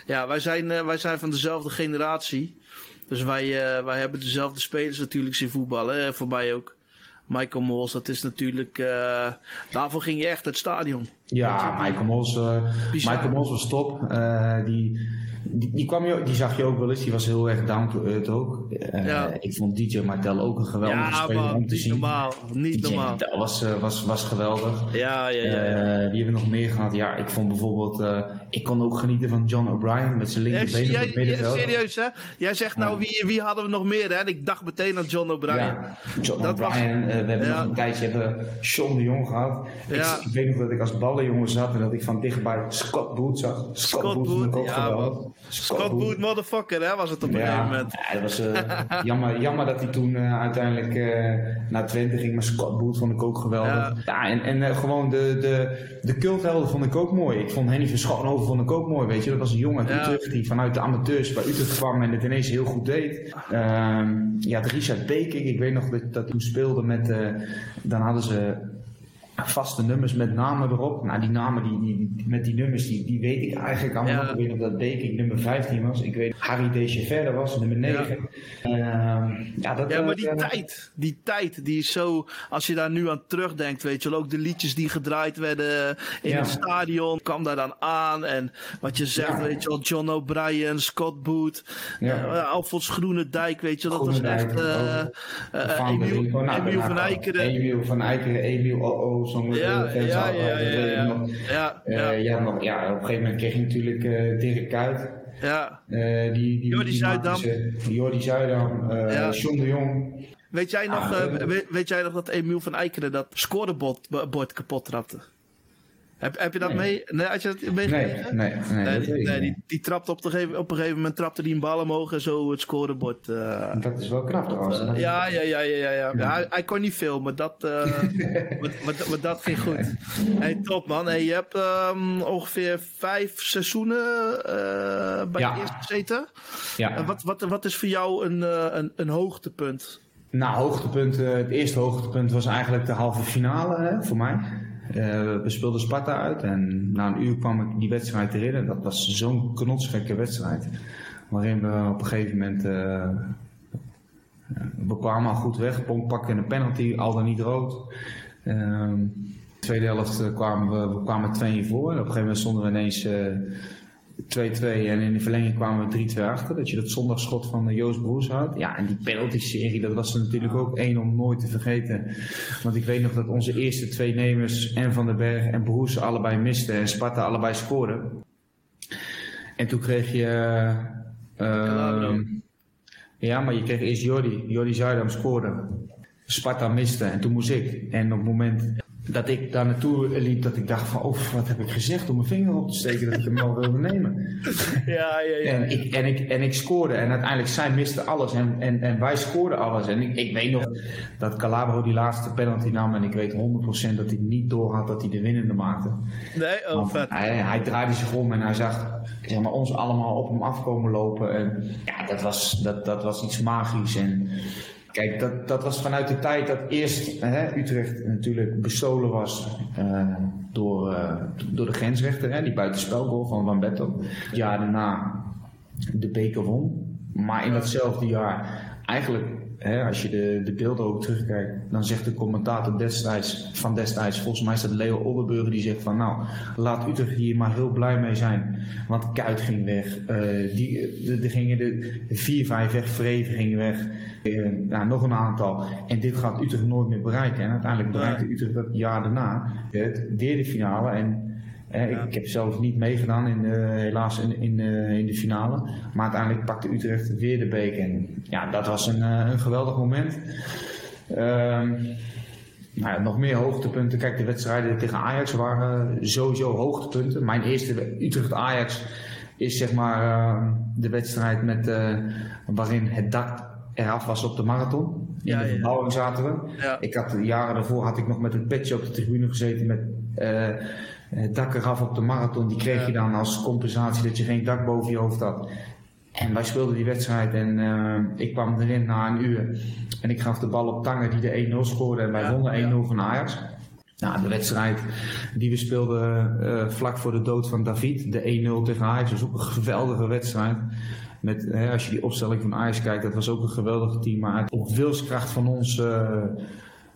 Ja, wij zijn, uh, wij zijn van dezelfde generatie. Dus wij, uh, wij hebben dezelfde spelers natuurlijk zien voetballen. Hè, voor mij ook. Michael Mols, dat is natuurlijk. Uh, daarvoor ging je echt het stadion. Ja, Michael Mols, Michael Mols was top. die, die, die, kwam je, die zag je ook wel eens, die was heel erg down to earth ook. Uh, ja. Ik vond DJ Martel ook een geweldige ja, speler man, om te niet zien. Normaal, niet DJ normaal. Martel was, uh, was, was geweldig. Ja, ja, ja. ja. Uh, wie hebben we nog meer gehad? Ja, ik vond bijvoorbeeld, ik kon ook genieten van John O'Brien met zijn linkerbeen ja, op het middenveld. serieus hè? Jij zegt nou, wie, wie hadden we nog meer hè? En ik dacht meteen aan John O'Brien. Ja, John O'Brien. we hebben nog een tijdje hebben Sean de Jong gehad. Ik, ik, weet nog dat ik als ballenjongen zat en dat ik van dichtbij Scott Boot zag. Scott, Scott Boot, Boot ja, Scott, Scott Boot motherfucker, hè, was het op een ja, gegeven moment. Ja, was, uh, [laughs] jammer, jammer dat hij toen uh, uiteindelijk uh, naar Twente ging. Maar Scott Boot vond ik ook geweldig. Ja, ja en, en gewoon de, de, de culthelden vond ik ook mooi. Ik vond Henny van Schoonhoven vond ik ook mooi, weet je. Dat was een jongen uit Utrecht die vanuit de amateurs bij Utrecht kwam en het ineens heel goed deed. Ehm, ja, Richard Beek, ik weet nog dat, dat toen speelde met, dan hadden ze vaste nummers met namen erop. Nou, die namen die, die, met die nummers, die, die weet ik eigenlijk allemaal. Ja. Ik weet nog dat Beek nummer 15 was. Ik weet Harry Decheverre was, nummer 9. Ja, uh, ja, dat, ja maar die uh, tijd, die tijd, die is zo... Als je daar nu aan terugdenkt, weet je wel. Ook de liedjes die gedraaid werden in ja. het stadion, kwam daar dan aan. En wat je zegt, weet je wel, John O'Brien, Scott Boot, uh, Alfons Groenendijk, weet je wel. Dat was echt... Emiel van Eikeren. Emiel van Eikeren, Emiel O.O ja, ja, ja, ja, ja, ja, ja. Ja, nog, ja, op een gegeven moment kreeg je natuurlijk uh, Dirk Kuyt. Ja. Uh, die, die, Jordi Zuidam. Jordi Zuidam, uh, ja. John de Jong. weet, jij nog, Ah, eh, weet, weet jij nog dat Emiel van Eikeren dat scorebord bord kapot trapte? Heb, heb je dat Nee. mee? Nee, had je dat Nee, meegekregen? nee, nee. Nee, dat die, nee, die, die trapte op, de gegeven, op een gegeven moment trapte die een bal omhoog en zo het scorebord. eh, Dat is wel knap trouwens. eh, ja, ja, ja, ja, ja. ja. ja hij, hij kon niet veel, maar dat, eh, [laughs] maar, maar, maar dat ging goed. Hey, top man. Hey, je hebt ehm, ongeveer vijf seizoenen eh, bij Ja. de eerste gezeten. Ja. Wat, wat, wat is voor jou een, eh, een, een hoogtepunt? Nou, hoogtepunt, eh, het eerste hoogtepunt was eigenlijk de halve finale hè, voor mij. Eh, we speelden Sparta uit en na een uur kwam ik die wedstrijd erin. En dat was zo'n knotsgekke wedstrijd. Waarin we op een gegeven moment. eh, we kwamen al goed weg. Pomp pakte een penalty, al dan niet rood. De tweede helft eh, kwamen we, we kwamen 2 voor. En op een gegeven moment stonden we ineens 2-2 en in de verlenging kwamen we 3-2 achter. Dat je dat zondagschot van eh, Joost Broers had. Ja, en die penalty-serie, dat was er natuurlijk ook één om nooit te vergeten. Want ik weet nog dat onze eerste twee nemers, en Van den Berg en Broers, allebei misten en Sparta allebei scoorden. En toen kreeg je... Calabro. ja, maar je kreeg eerst Jordi. Jordi Zuidam scoorde. Sparta miste en toen moest ik. En op het moment dat ik daar naartoe liep, dat ik dacht van, oh, wat heb ik gezegd om mijn vinger op te steken dat ik hem wel wilde nemen. [laughs] Ja, ja, En ik, en, ik, en ik scoorde en uiteindelijk zij miste alles en, en, en wij scoorden alles. En ik, ik weet nog dat Calabro die laatste penalty nam en ik weet 100% dat hij niet doorhad dat hij de winnende maakte. Nee, oh, vet. hij, hij draaide zich om en hij zag zeg maar, ons allemaal op hem afkomen lopen. En ja, dat was, dat, dat was iets magisch. En kijk, dat, dat was vanuit de tijd dat eerst hè, Utrecht natuurlijk bestolen was eh, door, eh, door de grensrechter, hè, die buitenspelgoal van Van Bettel. Het jaar daarna de beker won. Maar in datzelfde jaar, eigenlijk, hè, als je de, de beelden ook terugkijkt, dan zegt de commentator destijds, van destijds, volgens mij is dat Leo Oldenburger, die zegt van nou, laat Utrecht hier maar heel blij mee zijn. Want Kuit ging weg, eh, die, de, de gingen de, de 4-5 weg, Vreven ging weg, eh, nou, nog een aantal. En dit gaat Utrecht nooit meer bereiken. En uiteindelijk bereikte Utrecht dat jaar daarna het derde finale. En eh, ik, ik heb zelf niet meegedaan, in de, helaas in, in, eh, in de finale. Maar uiteindelijk pakte Utrecht weer de beker. En ja, dat was een, eh, een geweldig moment. Ehm, nou ja, nog meer hoogtepunten. Kijk, de wedstrijden tegen Ajax waren sowieso hoogtepunten. Mijn eerste Utrecht-Ajax is zeg maar eh, de wedstrijd met, eh, waarin het dak eraf was op de marathon. In Ja, de verbouwing zaten we. Ik had jaren daarvoor had ik nog met het petje op de tribune gezeten met eh, dak eraf op de marathon. Die kreeg je dan als compensatie dat je geen dak boven je hoofd had. En wij speelden die wedstrijd en eh, ik kwam erin na een uur. En ik gaf de bal op Tangen die de 1-0 scoorde. En wij Ja, wonnen 1-0 ja. van Ajax. Nou, de wedstrijd die we speelden eh, vlak voor de dood van David, de 1-0 tegen Ajax, was ook een geweldige wedstrijd. Met, hè, als je die opstelling van Ajax kijkt, dat was ook een geweldig team. Maar op wilskracht van ons eh,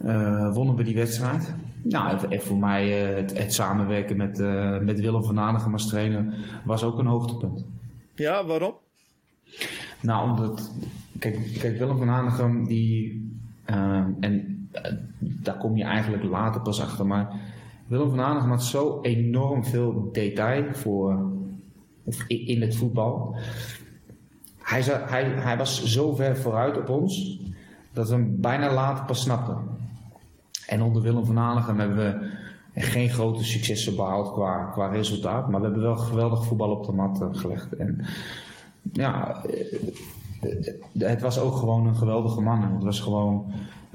eh, wonnen we die wedstrijd. Nou, en- en voor mij eh, het, het samenwerken met, eh, met Willem van Hanegem als trainer was ook een hoogtepunt. Ja, waarom? Nou, omdat, kijk, kijk Willem van Hanegem, die, eh, en eh, daar kom je eigenlijk later pas achter, maar Willem van Hanegem had zo enorm veel detail voor, in het voetbal. Hij, hij, hij was zo ver vooruit op ons, dat we hem bijna later pas snapten. En onder Willem van Hanegem hebben we geen grote successen behaald qua, qua resultaat, maar we hebben wel geweldig voetbal op de mat eh, gelegd. En, ja, eh, het was ook gewoon een geweldige man. Het was gewoon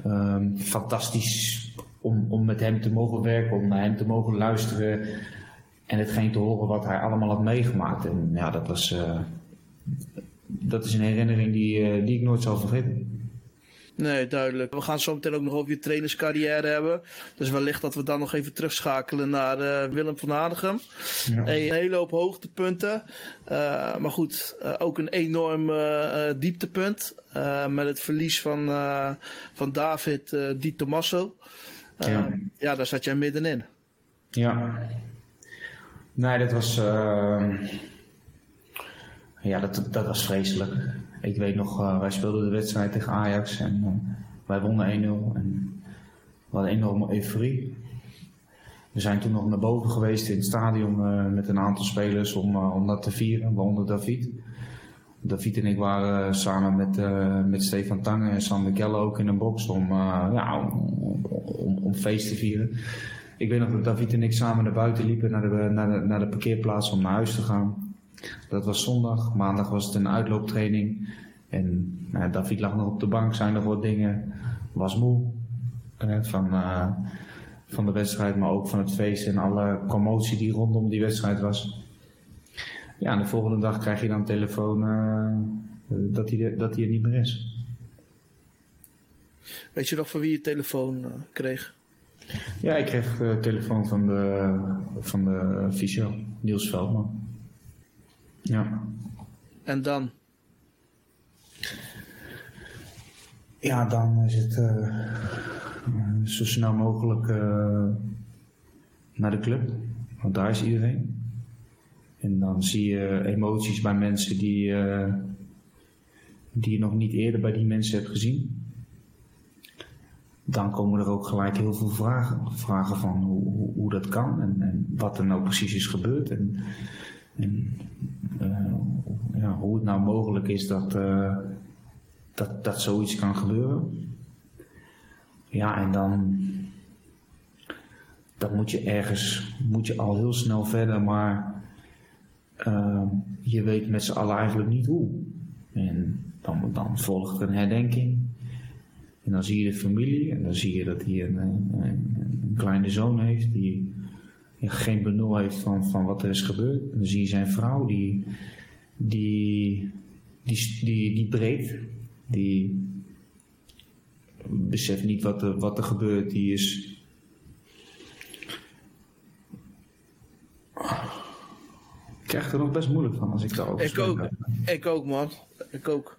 ehm, fantastisch om, om met hem te mogen werken, om naar hem te mogen luisteren. En hetgeen te horen wat hij allemaal had meegemaakt. En ja, dat was. eh, dat is een herinnering die, die ik nooit zal vergeten. Nee, duidelijk. We gaan zo meteen ook nog over je trainerscarrière hebben. Dus wellicht dat we dan nog even terugschakelen naar eh, Willem van Hanegem. Ja. Een hele hoop hoogtepunten. Eh, maar goed, eh, ook een enorm dieptepunt. met het verlies van, van David Di Tommaso. Ja. ja, daar zat jij middenin. Ja. Nee, dat was. ja, dat, dat was vreselijk. Ik weet nog, eh, wij speelden de wedstrijd tegen Ajax en eh, wij wonnen 1-0. En we hadden enorme euforie. We zijn toen nog naar boven geweest in het stadion eh, met een aantal spelers om, om dat te vieren, waaronder David. David en ik waren samen met, met Stefan Tange en Sander Kelle ook in een box om, ja, om, om, om, feest te vieren. Ik weet nog dat David en ik samen naar buiten liepen, naar de, naar de, naar de parkeerplaats om naar huis te gaan. Dat was zondag. Maandag was het een uitlooptraining. En nou, David lag nog op de bank, zijn nog wat dingen. Was moe van, uh, van de wedstrijd, maar ook van het feest en alle commotie die rondom die wedstrijd was. Ja, en de volgende dag krijg je dan telefoon uh, dat, hij, dat hij er niet meer is. Weet je nog van wie je telefoon uh, kreeg? Ja, ik kreeg de telefoon van de, van de fysio, Niels Veldman. Ja. En dan? Ja, dan is het uh, zo snel mogelijk uh, naar de club. Want daar is iedereen. En dan zie je emoties bij mensen die, uh, die je nog niet eerder bij die mensen hebt gezien. Dan komen er ook gelijk heel veel vragen. Vragen van hoe, hoe, hoe dat kan en, en, wat er nou precies is gebeurd. En, en ja, hoe het nou mogelijk is dat dat, dat zoiets kan gebeuren. Ja, en dan, dan moet je ergens, moet je al heel snel verder, maar uh, je weet met z'n allen eigenlijk niet hoe. En dan, dan volgt een herdenking. En dan zie je de familie en dan zie je dat hij een, een, een kleine zoon heeft die geen benul heeft van, van wat er is gebeurd. En dan zie je zijn vrouw die, die, die, die, die breekt die beseft niet wat er, wat er gebeurt. Die is. Ik krijg er nog best moeilijk van als ik daarover Ik ook, ik ook man. Ik ook.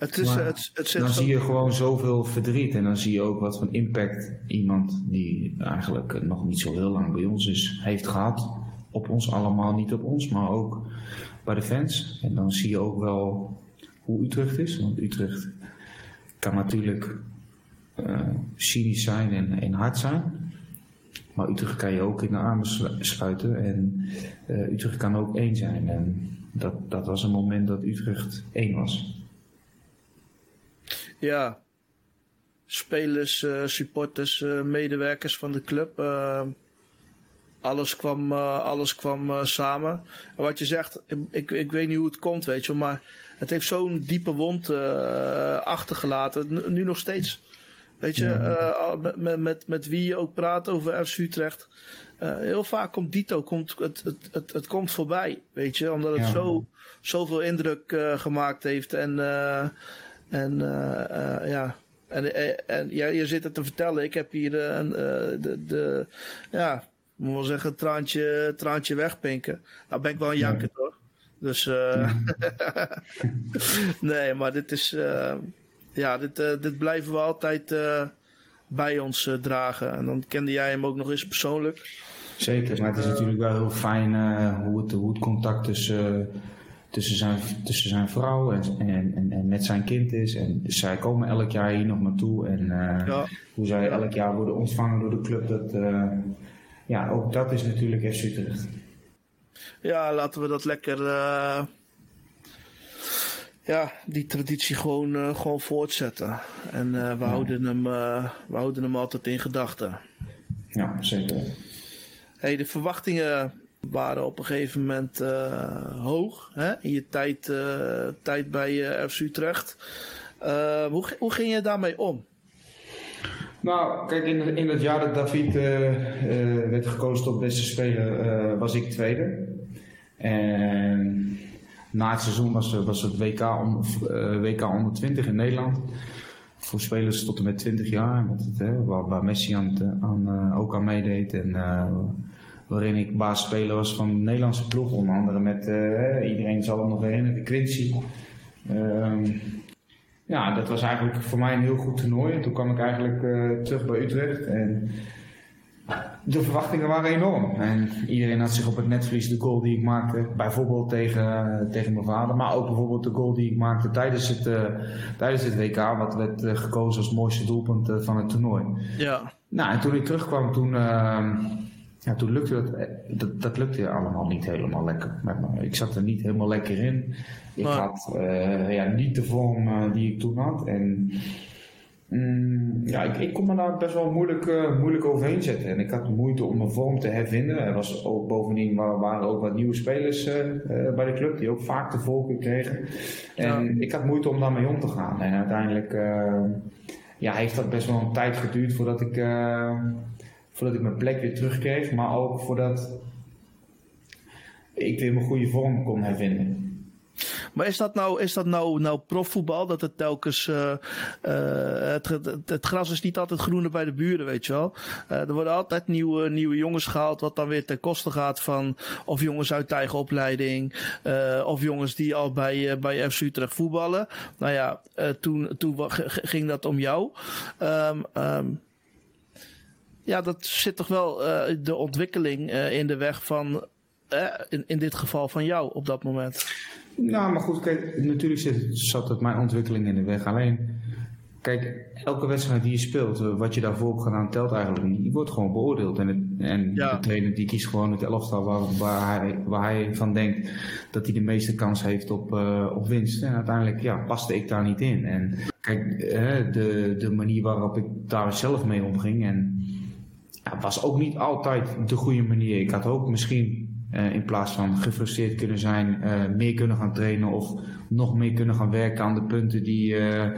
Het is, het, het dan zie je gewoon zoveel verdriet en dan zie je ook wat voor impact iemand die eigenlijk nog niet zo heel lang bij ons is, heeft gehad. Op ons allemaal, niet op ons, maar ook bij de fans. En dan zie je ook wel hoe Utrecht is. Want Utrecht kan natuurlijk uh, cynisch zijn en, en hard zijn. Maar Utrecht kan je ook in de armen sluiten. En uh, Utrecht kan ook één zijn. En dat, dat was een moment dat Utrecht één was. Ja, spelers, uh, supporters, medewerkers van de club alles kwam, alles kwam samen. En wat je zegt, ik, ik weet niet hoe het komt, weet je, maar het heeft zo'n diepe wond achtergelaten. Nu nog steeds. Weet je, ja. met, met, met wie je ook praat over FC Utrecht. heel vaak komt Dito, komt, het, het, het, het komt voorbij, weet je, omdat het ja. zo, zoveel indruk gemaakt heeft. En, en ja, en, en ja, je zit het te vertellen. Ik heb hier een, de, de, ja, moet wel zeggen, traantje, traantje wegpinken. Nou ben ik wel een janker ja. toch? Dus uh, [laughs] nee, maar dit is, uh, ja, dit, uh, dit blijven we altijd bij ons dragen. En dan kende jij hem ook nog eens persoonlijk. Zeker, maar het is natuurlijk wel heel fijn hoe, het, hoe het contact tussen, tussen, zijn, tussen zijn vrouw en, en, en, en, met zijn kind is. En zij komen elk jaar hier nog naartoe. En ja. hoe zij elk jaar worden ontvangen door de club, dat ja, ook dat is natuurlijk FC Utrecht. Ja, laten we dat lekker. Uh, ja, die traditie gewoon, gewoon voortzetten. En we, ja. houden hem, we houden hem altijd in gedachten. Ja, zeker. Hey, de verwachtingen waren op een gegeven moment hoog hè? in je tijd, tijd bij FC Utrecht. hoe, hoe ging je daarmee om? Nou, kijk, in, in het jaar dat David werd gekozen tot beste speler, was ik tweede. En na het seizoen was, was het WK, om, WK onder 20 in Nederland. Voor spelers tot en met 20 jaar, het, hè, waar, waar, Messi aan, aan ook aan meedeed. En waarin ik basisspeler was van de Nederlandse ploeg, onder andere met, iedereen zal hem nog herinneren, Quincy. Ehm, ja, dat was eigenlijk voor mij een heel goed toernooi. En toen kwam ik eigenlijk uh, terug bij Utrecht. En de verwachtingen waren enorm. En iedereen had zich op het netvlies de goal die ik maakte, bijvoorbeeld tegen, tegen mijn vader, maar ook bijvoorbeeld de goal die ik maakte tijdens het, uh, tijdens het WK, wat werd uh, gekozen als mooiste doelpunt van het toernooi. Ja. Nou, en toen ik terugkwam, toen, ehm, ja, toen lukte dat, eh, dat, dat lukte allemaal niet helemaal lekker met me. Ik zat er niet helemaal lekker in. Ik had uh, ja, niet de vorm uh, die ik toen had. En mm, ja, ik, ik kon me daar best wel moeilijk, uh, moeilijk overheen zetten. En ik had moeite om mijn vorm te hervinden. Er was ook bovendien waren ook wat nieuwe spelers bij de club die ook vaak de voorkeur kregen. En ja. ik had moeite om daarmee om te gaan. En uiteindelijk ja, heeft dat best wel een tijd geduurd voordat ik voordat ik mijn plek weer terugkreeg, maar ook voordat ik weer mijn goede vorm kon hervinden. Maar is dat nou, is dat nou, nou profvoetbal? Dat het telkens. Uh, uh, het, het, gras is niet altijd groener bij de buren, weet je wel. Uh, er worden altijd nieuwe, nieuwe jongens gehaald, wat dan weer ten koste gaat van. Of jongens uit eigen opleiding. of jongens die al bij, bij FC Utrecht voetballen. Nou ja, toen, toen ging dat om jou. Um, ja, dat zit toch wel uh, de ontwikkeling uh, in de weg van, uh, in, in dit geval van jou op dat moment. Nou, maar goed, kijk, natuurlijk zit, zat het mijn ontwikkeling in de weg. Alleen, kijk, elke wedstrijd die je speelt, wat je daarvoor hebt gedaan, telt eigenlijk niet. Je wordt gewoon beoordeeld. En, het, en ja. de trainer die kiest gewoon het elftal waar, waar, hij, waar hij van denkt dat hij de meeste kans heeft op, op winst. En uiteindelijk, ja, paste ik daar niet in. En kijk, de, de manier waarop ik daar zelf mee omging en was ook niet altijd de goede manier. Ik had ook misschien uh, in plaats van gefrustreerd kunnen zijn, uh, meer kunnen gaan trainen of nog meer kunnen gaan werken aan de punten die, uh,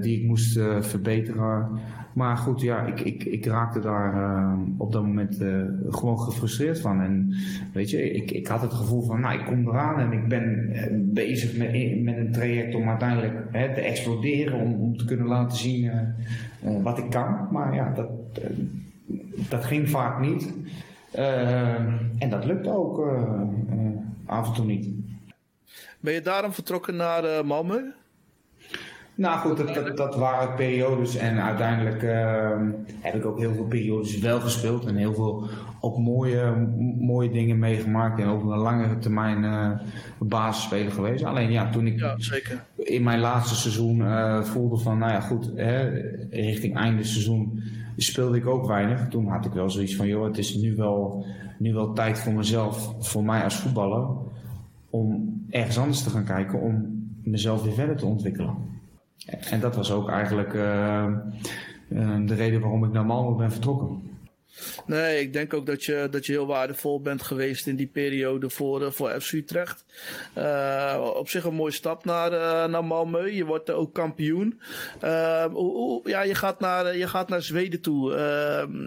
die ik moest verbeteren. Maar goed, ja, ik, ik, ik raakte daar op dat moment gewoon gefrustreerd van. En weet je, ik, ik had het gevoel van, nou, ik kom eraan en ik ben bezig met, met een traject om uiteindelijk hè, te exploderen, om, om te kunnen laten zien wat ik kan. Maar ja, dat dat ging vaak niet. Uh, en dat lukte ook uh, uh, af en toe niet. Ben je daarom vertrokken naar Malmö? Nou goed, dat, dat, dat, waren periodes en uiteindelijk ehm, heb ik ook heel veel periodes wel gespeeld en heel veel ook mooie, mooie dingen meegemaakt en over een langere termijn uh, basisspeler geweest. Alleen ja, toen ik ja, zeker. in mijn laatste seizoen voelde van, nou ja goed, hè, richting einde seizoen speelde ik ook weinig. Toen had ik wel zoiets van, joh, het is nu wel, nu wel tijd voor mezelf, voor mij als voetballer, om ergens anders te gaan kijken, om mezelf weer verder te ontwikkelen. En dat was ook eigenlijk uh, uh, de reden waarom ik naar Malmö ben vertrokken. Nee, ik denk ook dat je, dat je heel waardevol bent geweest in die periode voor, uh, voor FC Utrecht. Uh, op zich een mooie stap naar, uh, naar Malmö. Je wordt ook kampioen. ja, je gaat naar, je gaat naar Zweden toe.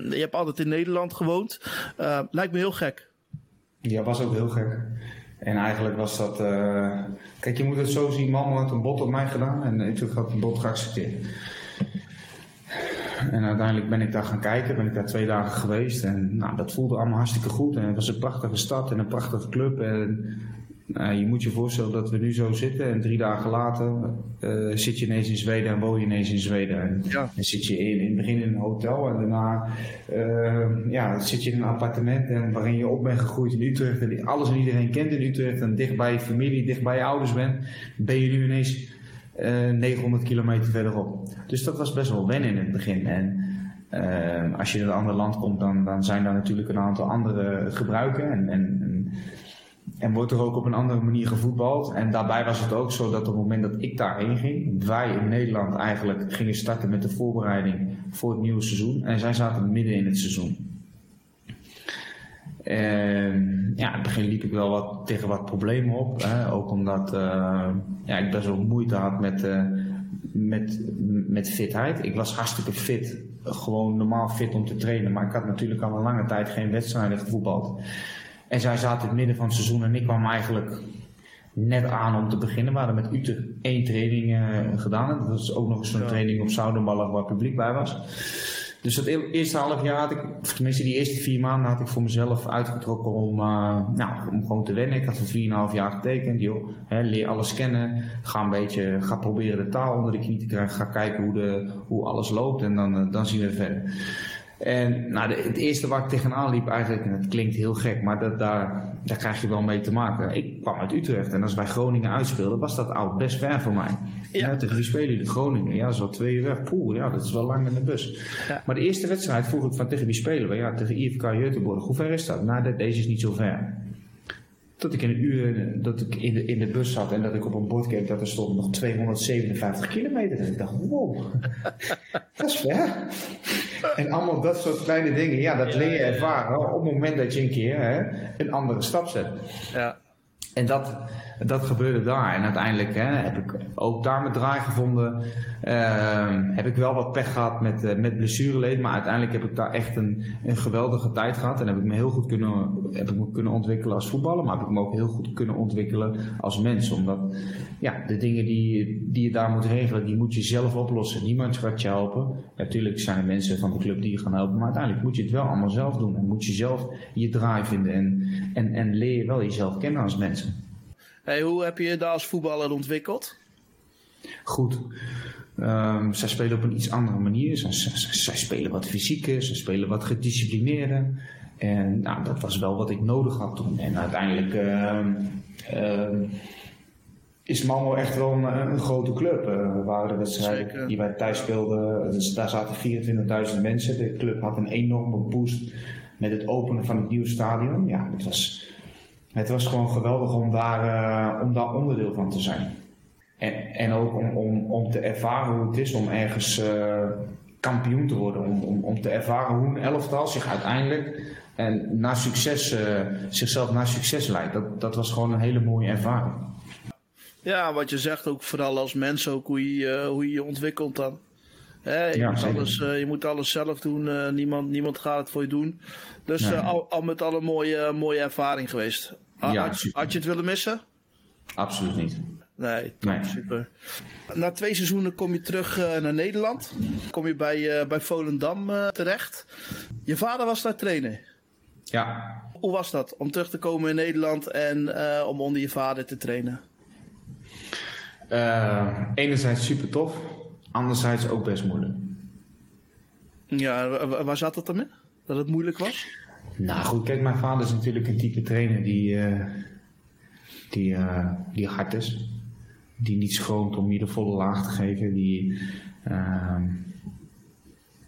je hebt altijd in Nederland gewoond. lijkt me heel gek. Ja, was ook heel gek. En eigenlijk was dat. kijk, je moet het zo zien: Malmö had een bot op mij gedaan en Utrecht had een bot geaccepteerd. En uiteindelijk ben ik daar gaan kijken, ben ik daar twee dagen geweest. En nou, dat voelde allemaal hartstikke goed. En het was een prachtige stad en een prachtige club. En nou, je moet je voorstellen dat we nu zo zitten en drie dagen later uh, zit je ineens in Zweden en woon je ineens in Zweden. En, ja. en zit je in, in het begin in een hotel en daarna uh, ja, zit je in een appartement en waarin je op bent gegroeid in Utrecht. En alles en iedereen kent in Utrecht en dicht bij je familie, dicht bij je ouders bent. Ben je nu ineens 900 eh, kilometer verderop. Dus dat was best wel wennen in het begin. En uh, als je in een ander land komt, dan, dan zijn daar natuurlijk een aantal andere gebruiken. En, en, en, wordt er ook op een andere manier gevoetbald. En daarbij was het ook zo dat op het moment dat ik daarheen ging, wij in Nederland eigenlijk gingen starten met de voorbereiding voor het nieuwe seizoen. En zij zaten midden in het seizoen. En ja, in het begin liep ik wel wat, tegen wat problemen op. Hè? Ook omdat uh, ja, ik best wel moeite had met, uh, met, met fitheid. Ik was hartstikke fit. Gewoon normaal fit om te trainen. Maar ik had natuurlijk al een lange tijd geen wedstrijden gevoetbald. En zij zaten in het midden van het seizoen en ik kwam eigenlijk net aan om te beginnen. We hadden met Utrecht één training uh, gedaan. Dat was ook nog eens zo'n training op Zoudenballen waar publiek bij was. Dus dat eerste half jaar had ik, tenminste die eerste vier maanden had ik voor mezelf uitgetrokken om, uh, nou, om gewoon te wennen. Ik had voor 4,5 jaar getekend, joh, hè, leer alles kennen, ga een beetje, ga proberen de taal onder de knie te krijgen, ga kijken hoe, de, hoe alles loopt en dan, uh, dan zien we verder. En nou, de, het eerste waar ik tegenaan liep eigenlijk, en het klinkt heel gek, maar dat, daar, daar krijg je wel mee te maken. Ik kwam uit Utrecht en als wij Groningen uitspeelden, was dat oud best ver voor mij. Ja. ja tegen wie spelen jullie? Groningen. Ja, zo twee uur weg. Poeh, ja, dat is wel lang in de bus. Ja. Maar de eerste wedstrijd vroeg ik van tegen wie spelen we? Ja, tegen IFK Göteborg. Hoe ver is dat? Nou, deze is niet zo ver dat ik in een uur dat ik in de, in de bus zat en dat ik op een bord keek dat er stond nog 257 kilometer. En ik dacht, wow, [laughs] dat is ver. En allemaal dat soort kleine dingen, ja, dat leer je ervaren op het moment dat je een keer hè, een andere stap zet. Ja. En dat, dat gebeurde daar. En uiteindelijk hè, heb ik ook daar mijn draai gevonden. Uh, heb ik wel wat pech gehad met, uh, met blessureleed. Maar uiteindelijk heb ik daar echt een, een geweldige tijd gehad. En heb ik me heel goed kunnen, heb ik kunnen ontwikkelen als voetballer. Maar heb ik me ook heel goed kunnen ontwikkelen als mens. Omdat ja, de dingen die, die je daar moet regelen, die moet je zelf oplossen. Niemand gaat je helpen. Natuurlijk zijn er mensen van de club die je gaan helpen. Maar uiteindelijk moet je het wel allemaal zelf doen. En moet je zelf je draai vinden. En, en, en leer je wel jezelf kennen als mensen. Hey, hoe heb je je daar als voetballer ontwikkeld? Goed. Um, zij spelen op een iets andere manier. Zij, zij, spelen wat fysieker, ze spelen wat gedisciplineerder. En nou, dat was wel wat ik nodig had toen. En uiteindelijk uh, is Malmo echt wel een, een grote club. Uh, we waren de wedstrijden die wij thuis speelden. Dus daar zaten 24.000 mensen. De club had een enorme boost met het openen van het nieuwe stadion. Ja, het was het was gewoon geweldig om daar, uh, om daar onderdeel van te zijn. En, en ook om, om, om te ervaren hoe het is om ergens uh, kampioen te worden. Om, om, om te ervaren hoe een elftal zich uiteindelijk en naar succes, uh, zichzelf naar succes leidt. Dat, dat was gewoon een hele mooie ervaring. Ja, wat je zegt ook vooral als mens, ook hoe je hoe je, je ontwikkelt dan. Hè, je, moet alles, uh, je moet alles zelf doen, uh, niemand, niemand gaat het voor je doen. Dus nee. al, al, met al een mooie, mooie ervaring geweest. Ja, had, had, je het willen missen? Absoluut niet. Nee, top, super. Na twee seizoenen kom je terug uh, naar Nederland. Kom je bij, uh, bij Volendam uh, terecht. Je vader was daar trainer. Ja. Hoe was dat om terug te komen in Nederland en om onder je vader te trainen? enerzijds super tof, anderzijds ook best moeilijk. Ja, waar zat dat dan in? Dat het moeilijk was? Nou goed, kijk, mijn vader is natuurlijk een type trainer die, uh, die, uh, die hard is. Die niet schroomt om je de volle laag te geven. Die uh,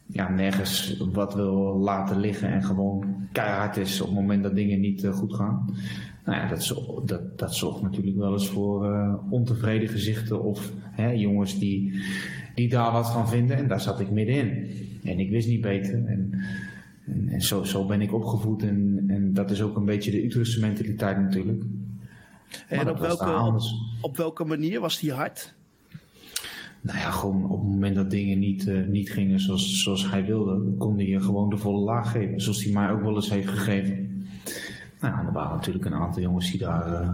ja, nergens wat wil laten liggen en gewoon keihard is op het moment dat dingen niet uh, goed gaan. Nou ja, dat, dat, dat zorgt natuurlijk wel eens voor ontevreden gezichten of hè, jongens die, die daar wat van vinden. En daar zat ik middenin. En ik wist niet beter. En, en, en zo, zo, ben ik opgevoed en, en, dat is ook een beetje de Utrechtse mentaliteit natuurlijk. En op welke, op, welke manier was die hard? Nou ja, gewoon op het moment dat dingen niet, uh, niet gingen zoals, zoals hij wilde, kon hij je gewoon de volle laag geven. Zoals hij mij ook wel eens heeft gegeven. Nou, er waren natuurlijk een aantal jongens die daar, uh,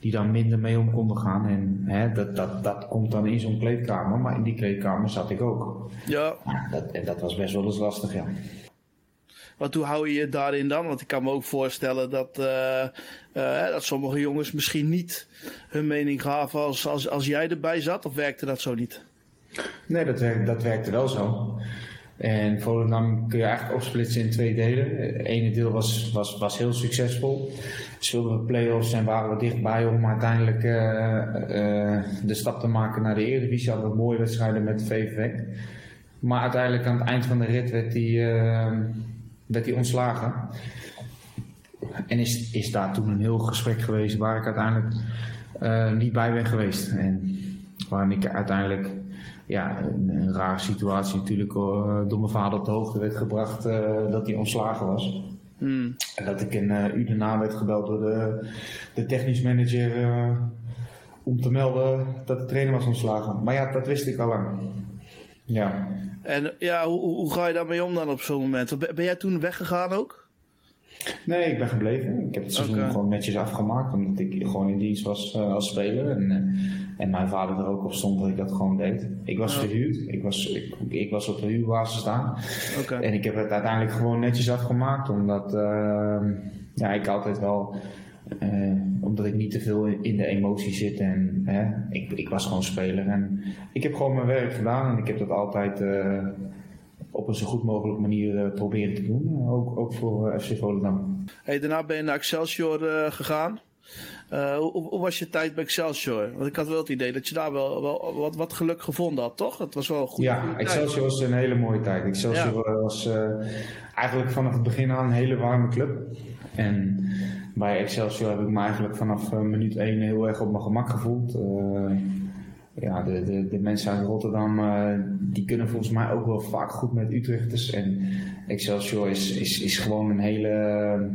die daar minder mee om konden gaan. En hè, dat, dat, dat komt dan in zo'n kleedkamer, maar in die kleedkamer zat ik ook. Ja. Nou, dat, en dat was best wel eens lastig, ja. Want hoe hou je je daarin dan? Want ik kan me ook voorstellen dat, uh, uh, dat sommige jongens misschien niet hun mening gaven als, als, als jij erbij zat. Of werkte dat zo niet? Nee, dat, dat werkte wel zo. En Volendam kun je eigenlijk opsplitsen in twee delen. Het ene deel was, was, was heel succesvol. Speelden we play-offs en waren we dichtbij om uiteindelijk uh, de stap te maken naar de Eredivisie. Hadden we mooie wedstrijden met VVV. Maar uiteindelijk aan het eind van de rit werd die werd hij ontslagen. En is, is daar toen een heel gesprek geweest waar ik uiteindelijk niet bij ben geweest. En waarin ik uiteindelijk ja, een, een rare situatie natuurlijk uh, door mijn vader op de hoogte werd gebracht uh, dat hij ontslagen was. Mm. En dat ik een uur daarna werd gebeld door de, de technisch manager om te melden dat de trainer was ontslagen. Maar ja, dat wist ik al lang. Ja. En ja, hoe, hoe ga je daarmee om dan op zo'n moment? Ben jij toen weggegaan ook? Nee, ik ben gebleven. Ik heb het seizoen okay. gewoon netjes afgemaakt, omdat ik gewoon in dienst was uh, als speler. En, uh, en mijn vader er ook op stond dat ik dat gewoon deed. Ik was verhuurd. Ik was, ik, ik was op de huurbasis staan. Okay. En ik heb het uiteindelijk gewoon netjes afgemaakt, omdat uh, ja, ik altijd wel uh, omdat ik niet te veel in de emotie zit en hè, ik, ik was gewoon speler. En ik heb gewoon mijn werk gedaan en ik heb dat altijd uh, op een zo goed mogelijke manier proberen te doen. ook, ook voor FC Volendam. Hey, daarna ben je naar Excelsior gegaan. Hoe, hoe, was je tijd bij Excelsior? Want ik had wel het idee dat je daar wel, wel wat, wat geluk gevonden had, toch? Het was wel een goede, Ja, Excelsior was een hele mooie tijd. Excelsior was eigenlijk vanaf het begin aan een hele warme club. En bij Excelsior heb ik me eigenlijk vanaf uh, minuut 1 heel erg op mijn gemak gevoeld. Uh, ja, de, de, de, mensen uit Rotterdam uh, die kunnen volgens mij ook wel vaak goed met Utrechters. En Excelsior is, is, is gewoon een hele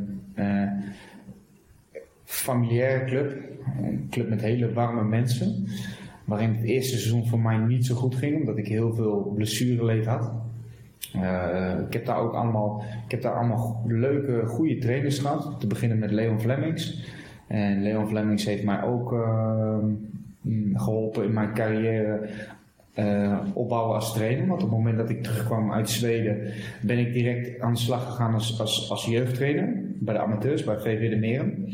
familiaire club. Een club met hele warme mensen. Waarin het eerste seizoen voor mij niet zo goed ging, omdat ik heel veel blessureleed had. Uh, ik heb daar ook allemaal, ik heb daar allemaal leuke, goede trainers gehad. Te beginnen met Leon Flemings. En Leon Flemings heeft mij ook uh, geholpen in mijn carrière uh, opbouwen als trainer. Want op het moment dat ik terugkwam uit Zweden, ben ik direct aan de slag gegaan als, als, als jeugdtrainer bij de amateurs, bij VV de Meren.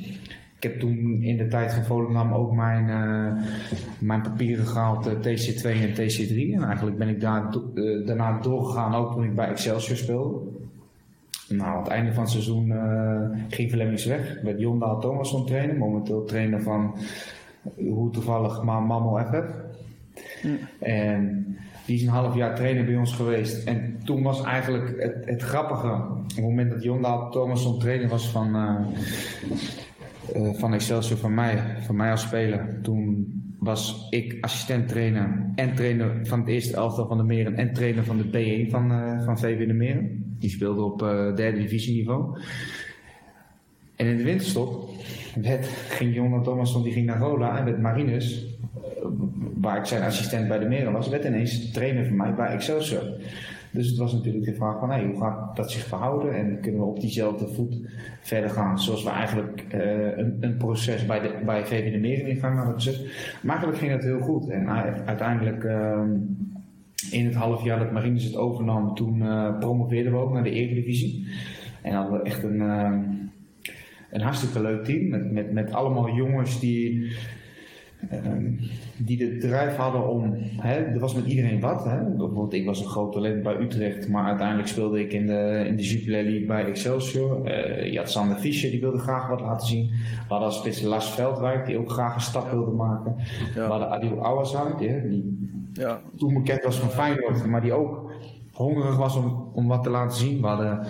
Ik heb toen in de tijd van Volendam ook mijn, uh, mijn papieren gehaald, uh, TC2 en TC3. En eigenlijk ben ik daar, daarna doorgegaan, ook toen ik bij Excelsior speelde. Nou, aan het einde van het seizoen ging Flemings weg. Werd Jondaal Thomasson trainer, momenteel trainer van, hoe toevallig, maar Mammo FF. En die is een half jaar trainer bij ons geweest. En toen was eigenlijk het, het grappige, op het moment dat Jondaal Thomasson trainer was van uh, van Excelsior van mij, van mij als speler. Toen was ik assistent trainer en trainer van het eerste elftal van de Meren en trainer van de B1 van, uh, van VV de Meren. Die speelde op derde divisieniveau. En in de winterstop werd, ging Jonas Thomasson die ging naar Roda en werd Marinus, waar ik zijn assistent bij de Meren was, werd ineens trainer van mij bij Excelsior. Dus het was natuurlijk de vraag van hoe gaat dat zich verhouden en kunnen we op diezelfde voet verder gaan zoals we eigenlijk uh, een, een, proces bij, de, bij VV de Meren in gang hadden gezet. Maar eigenlijk ging het heel goed en uiteindelijk uh, in het half jaar dat Marines het overnam, toen uh, promoveerden we ook naar de Eredivisie. En hadden we echt een, ehm, een hartstikke leuk team met, met, met allemaal jongens die Ehm, die de drijf hadden om, hè, er was met iedereen wat. Hè. Bijvoorbeeld, ik was een groot talent bij Utrecht, maar uiteindelijk speelde ik in de, in de Jupiler League bij Excelsior. Uh, je had Sander Fischer, die wilde graag wat laten zien. We hadden als spits Lars Veldwijk, die ook graag een stap wilde maken. We hadden Adil Awazar, die, die ja. toen bekend was van Feyenoord, maar die ook hongerig was om, om wat te laten zien. We hadden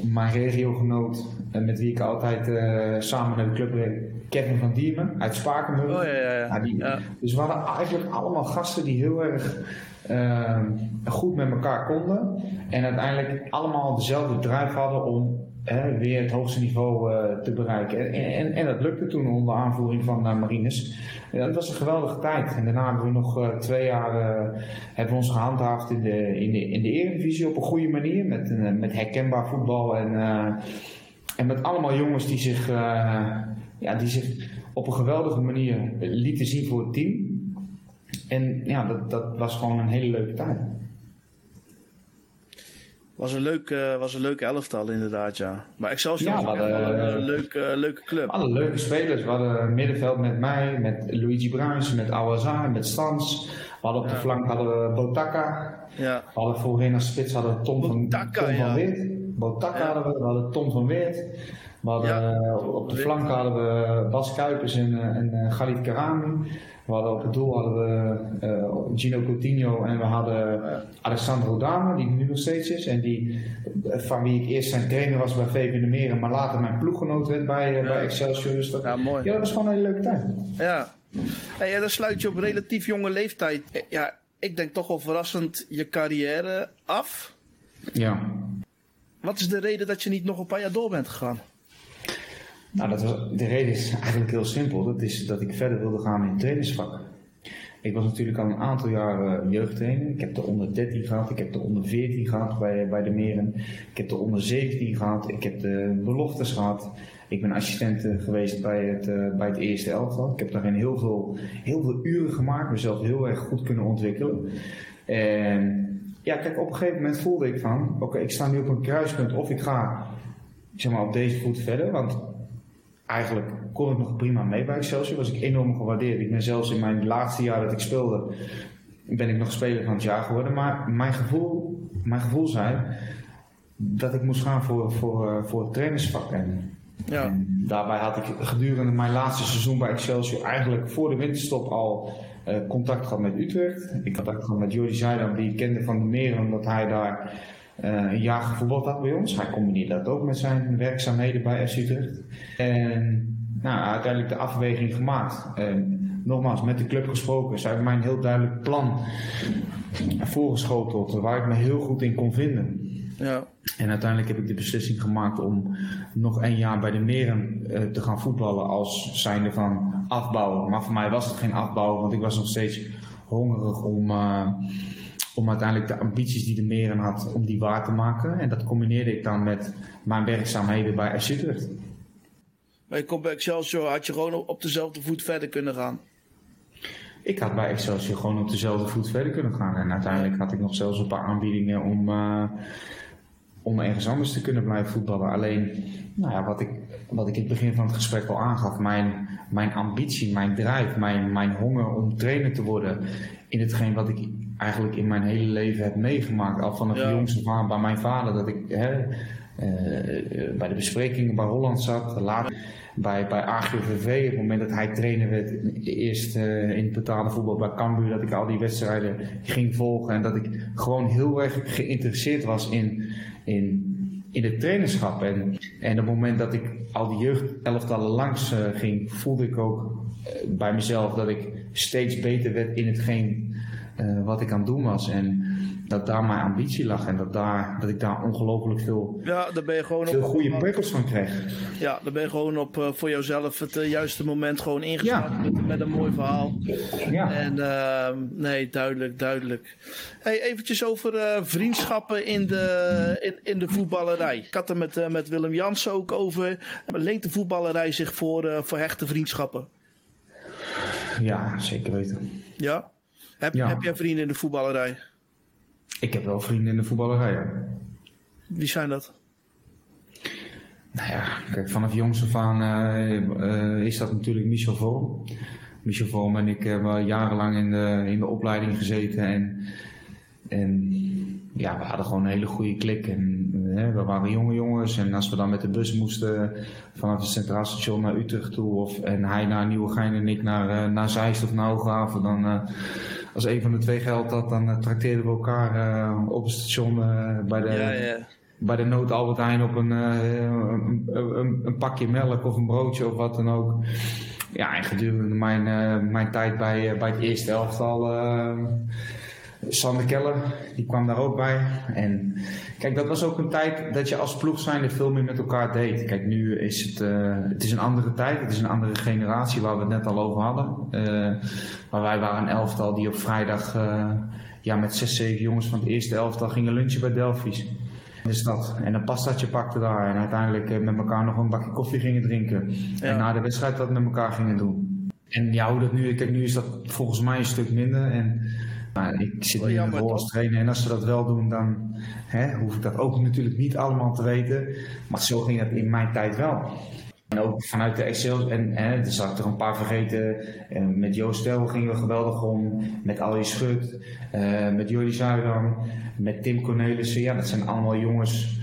mijn regiogenoot, eh, met wie ik altijd uh, samen naar de club reed, Kevin van Diemen uit Spakenburg. Oh, ja, ja, ja. die, ja. Dus we hadden eigenlijk allemaal gasten die heel erg uh, goed met elkaar konden. En uiteindelijk allemaal dezelfde drive hadden om hè, weer het hoogste niveau uh, te bereiken. En, en, en, dat lukte toen onder aanvoering van uh, Marines. Ja, dat was een geweldige tijd. En daarna hebben we nog uh, twee jaar hebben we ons gehandhaafd in de, in, de, in de Eredivisie op een goede manier. Met, met herkenbaar voetbal en, en met allemaal jongens die zich ja, die zich op een geweldige manier lieten zien voor het team. En ja, dat, dat was gewoon een hele leuke tijd. Was een, leuk, uh, was een leuke elftal inderdaad, ja. Maar Excelsior ja, was een leuke, uh, leuke club. We hadden leuke spelers. We hadden middenveld met mij, met Luigi Bruins, met Awazar, met Stans. We hadden op de flank hadden we Botaka. Ja. We hadden voorin als spits hadden Tom, Botaka, van, Tom ja. van Weert. Botaka hadden we, we hadden Tom van Weert. Hadden, eh, op de flank hadden we Bas Kuipers en, eh, en uh, Khalid Karami. We hadden op het doel hadden we uh, Gino Coutinho en we hadden Alessandro Dama, die nu nog steeds is. En die, van wie ik eerst zijn trainer was bij VV de Meren, maar later mijn ploeggenoot werd bij, ja. bij Excelsior. Dus dat, ja, mooi. Ja, dat was gewoon een hele leuke tijd. Ja, hey, dan sluit je op relatief jonge leeftijd. Ja, ik denk toch wel verrassend je carrière af. Ja. Wat is de reden dat je niet nog een paar jaar door bent gegaan? Nou, dat de reden is eigenlijk heel simpel. Dat is dat ik verder wilde gaan in het trainersvak. Ik was natuurlijk al een aantal jaren jeugdtrainer. Ik heb de onder 13 gehad, ik heb de onder 14 gehad bij, bij de Meren. Ik heb de onder 17 gehad, ik heb de beloftes gehad. Ik ben assistent eh, geweest bij het, uh, bij het eerste elftal. Ik heb daarin heel veel, heel veel uren gemaakt, mezelf heel erg goed kunnen ontwikkelen. En ja, kijk, op een gegeven moment voelde ik van, oké, ik sta nu op een kruispunt of ik ga zeg maar, op deze voet verder. Want eigenlijk kon ik nog prima mee bij Excelsior. Was ik enorm gewaardeerd. Ik ben zelfs in mijn laatste jaar dat ik speelde, ben ik nog speler van het jaar geworden. Maar mijn gevoel, mijn gevoel zei dat ik moest gaan voor, voor, voor het trainersvak. En, Ja. en daarbij had ik gedurende mijn laatste seizoen bij Excelsior eigenlijk voor de winterstop al eh, contact gehad met Utrecht. Ik had contact gehad met Jordi Zuidam, die ik kende van de Meren, omdat hij daar eh, een jaar gevoetbald had bij ons. Hij combineerde dat ook met zijn werkzaamheden bij FC Utrecht. En nou, uiteindelijk de afweging gemaakt. En nogmaals, met de club gesproken. Ze hebben mij een heel duidelijk plan voorgeschoteld waar ik me heel goed in kon vinden. Ja. En uiteindelijk heb ik de beslissing gemaakt om nog één jaar bij de Meren eh, te gaan voetballen als zijnde van afbouwen. Maar voor mij was het geen afbouwen, want ik was nog steeds hongerig om, eh, om uiteindelijk de ambities die de Meren had, om die waar te maken. En dat combineerde ik dan met mijn werkzaamheden bij FC Utrecht. Maar je komt bij Excelsior, had je gewoon op dezelfde voet verder kunnen gaan. Ik had bij Excelsior gewoon op dezelfde voet verder kunnen gaan. En uiteindelijk had ik nog zelfs een paar aanbiedingen om, eh, om ergens anders te kunnen blijven voetballen. Alleen, nou ja, wat, ik, wat ik in het begin van het gesprek al aangaf, mijn, mijn ambitie, mijn drive, mijn, mijn honger om trainer te worden in hetgeen wat ik eigenlijk in mijn hele leven heb meegemaakt. Al vanaf Ja. de jongste af aan bij mijn vader, dat ik hè, eh, bij de besprekingen bij Holland zat. Later bij, bij AGVV, op het moment dat hij trainer werd, eerst eh, in het betaalde voetbal bij Cambuur, dat ik al die wedstrijden ging volgen en dat ik gewoon heel erg geïnteresseerd was in, in, in het trainerschap. En, en op het moment dat ik al die jeugdelftallen langs eh, ging, voelde ik ook bij mezelf dat ik steeds beter werd in hetgeen eh, wat ik aan het doen was. En dat daar mijn ambitie lag en dat, daar, dat ik daar ongelooflijk veel, Ja, daar ben je gewoon veel op. goede prikkels van kreeg. Ja, daar ben je gewoon op eh, voor jouzelf het eh, juiste moment gewoon ingestart Ja. met, met een mooi verhaal. Ja. En ehm, nee, duidelijk, duidelijk. Hey, eventjes over vriendschappen in de, in, in de voetballerij. Ik had er met, met Willem Jansen ook over. Leent de voetballerij zich voor, voor hechte vriendschappen? Ja, zeker weten. Ja? Heb, Ja. heb jij vrienden in de voetballerij? Ik heb wel vrienden in de voetballerij. ja. Wie zijn dat? Nou ja, kijk, vanaf jongs af aan eh, eh, is dat natuurlijk Michel Vorm. Michel Vorm en ik hebben jarenlang in de, in de opleiding gezeten. En, en ja, we hadden gewoon een hele goede klik. En, eh, we waren jonge jongens. En als we dan met de bus moesten vanaf het Centraal Station naar Utrecht toe. Of, en hij naar Nieuwegein en ik naar, eh, naar Zeist of naar Hooghaven. Dan, eh, als een van de twee geld had, dan uh, trakteerden we elkaar op het station bij de Ja, ja. bij de nood Albert Heijn op een, uh, een, een, een, pakje melk of een broodje of wat dan ook. Ja, en gedurende mijn, uh, mijn tijd bij, uh, bij het eerste elftal, Sander Keller, die kwam daar ook bij. En kijk, dat was ook een tijd dat je als ploeg zijnde veel meer met elkaar deed. Kijk, nu is het, het is een andere tijd, het is een andere generatie waar we het net al over hadden. maar wij waren een elftal die op vrijdag ja, met zes, zeven jongens van het eerste elftal gingen lunchen bij Delphi's in de stad. En een pastaatje pakte daar. En uiteindelijk met elkaar nog een bakje koffie gingen drinken. Ja. En na de wedstrijd dat met elkaar gingen doen. En ja, hoe dat nu, kijk, nu is dat volgens mij een stuk minder. En nou, ik zit nu in de rol als trainer. En als ze dat wel doen, dan hè, hoef ik dat ook natuurlijk niet allemaal te weten. Maar zo ging dat in mijn tijd wel. En ook vanuit de Excel, en hè, er zat er een paar vergeten. En met Joost Stel gingen we geweldig om. Met Ali Schut, uh, met Jordi Zuidam, met Tim Cornelissen. Ja, dat zijn allemaal jongens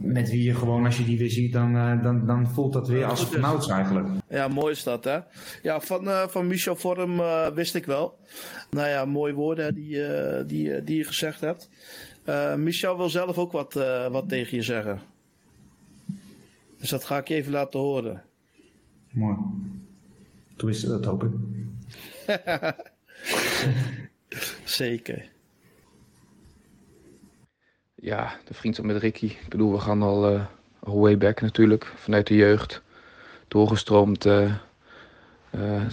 met wie je gewoon, als je die weer ziet, dan, uh, dan, dan voelt dat weer als vanouds eigenlijk. Ja, mooi is dat, hè? Ja, van, uh, van Michel Vorm wist ik wel. Nou ja, mooie woorden hè, die, die, die je gezegd hebt. Michel wil zelf ook wat, wat tegen je zeggen. Dus dat ga ik je even laten horen. Mooi. Tenminste, dat hoop ik. [laughs] Zeker. Ja, de vriendschap met Ricky. Ik bedoel, we gaan al, uh, way back natuurlijk. Vanuit de jeugd. Doorgestroomd. Uh,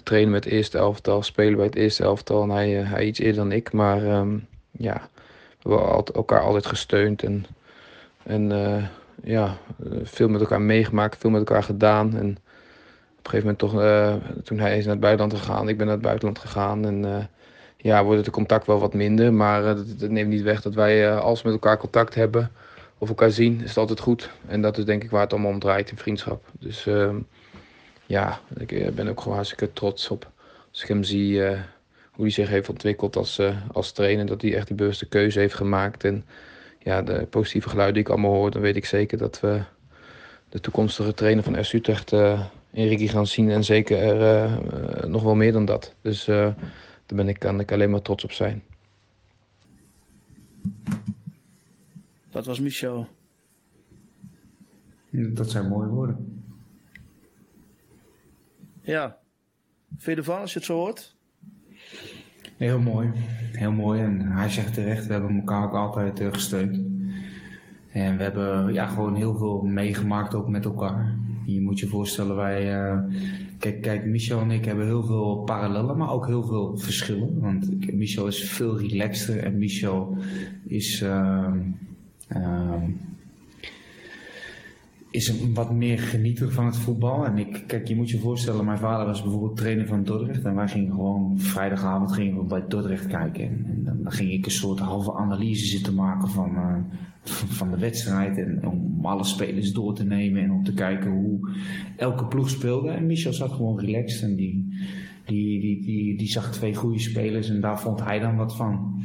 trainen met het eerste elftal. Spelen bij het eerste elftal. En hij, hij iets eerder dan ik. Maar um, ja, we hebben elkaar altijd gesteund. En, en ja, veel met elkaar meegemaakt, veel met elkaar gedaan. En op een gegeven moment toch, toen hij is naar het buitenland gegaan, ik ben naar het buitenland gegaan. En ja, wordt het contact wel wat minder. Maar dat, dat, neemt niet weg dat wij, als we met elkaar contact hebben of elkaar zien, is het altijd goed. En dat is denk ik waar het allemaal om draait in vriendschap. Dus ehm, ja, ik ben ook gewoon hartstikke trots op als ik hem zie hoe hij zich heeft ontwikkeld als, als trainer. Dat hij echt die bewuste keuze heeft gemaakt. En ja, de positieve geluiden die ik allemaal hoor, dan weet ik zeker dat we de toekomstige trainer van FC Utrecht in Ricky gaan zien. En zeker nog wel meer dan dat. Dus daar ben ik, kan ik alleen maar trots op zijn. Dat was Michel. Dat zijn mooie woorden. Ja. Vind je ervan als je het zo hoort? Heel mooi. Heel mooi. En hij zegt terecht, we hebben elkaar ook altijd uh, gesteund. En we hebben ja, gewoon heel veel meegemaakt ook met elkaar. Je moet je voorstellen, wij... Uh, kijk, kijk, Michel en ik hebben heel veel parallellen, maar ook heel veel verschillen. Want Michel is veel relaxter en Michel is... Uh, is een wat meer genieter van het voetbal. En ik, kijk, je moet je voorstellen, mijn vader was bijvoorbeeld trainer van Dordrecht. En wij gingen gewoon vrijdagavond gingen we bij Dordrecht kijken. En, dan, ging ik een soort halve analyse zitten maken van, uh, van, de wedstrijd. En om alle spelers door te nemen en om te kijken hoe elke ploeg speelde. En Michel zat gewoon relaxed en die, die, die, die, die zag twee goede spelers en daar vond hij dan wat van.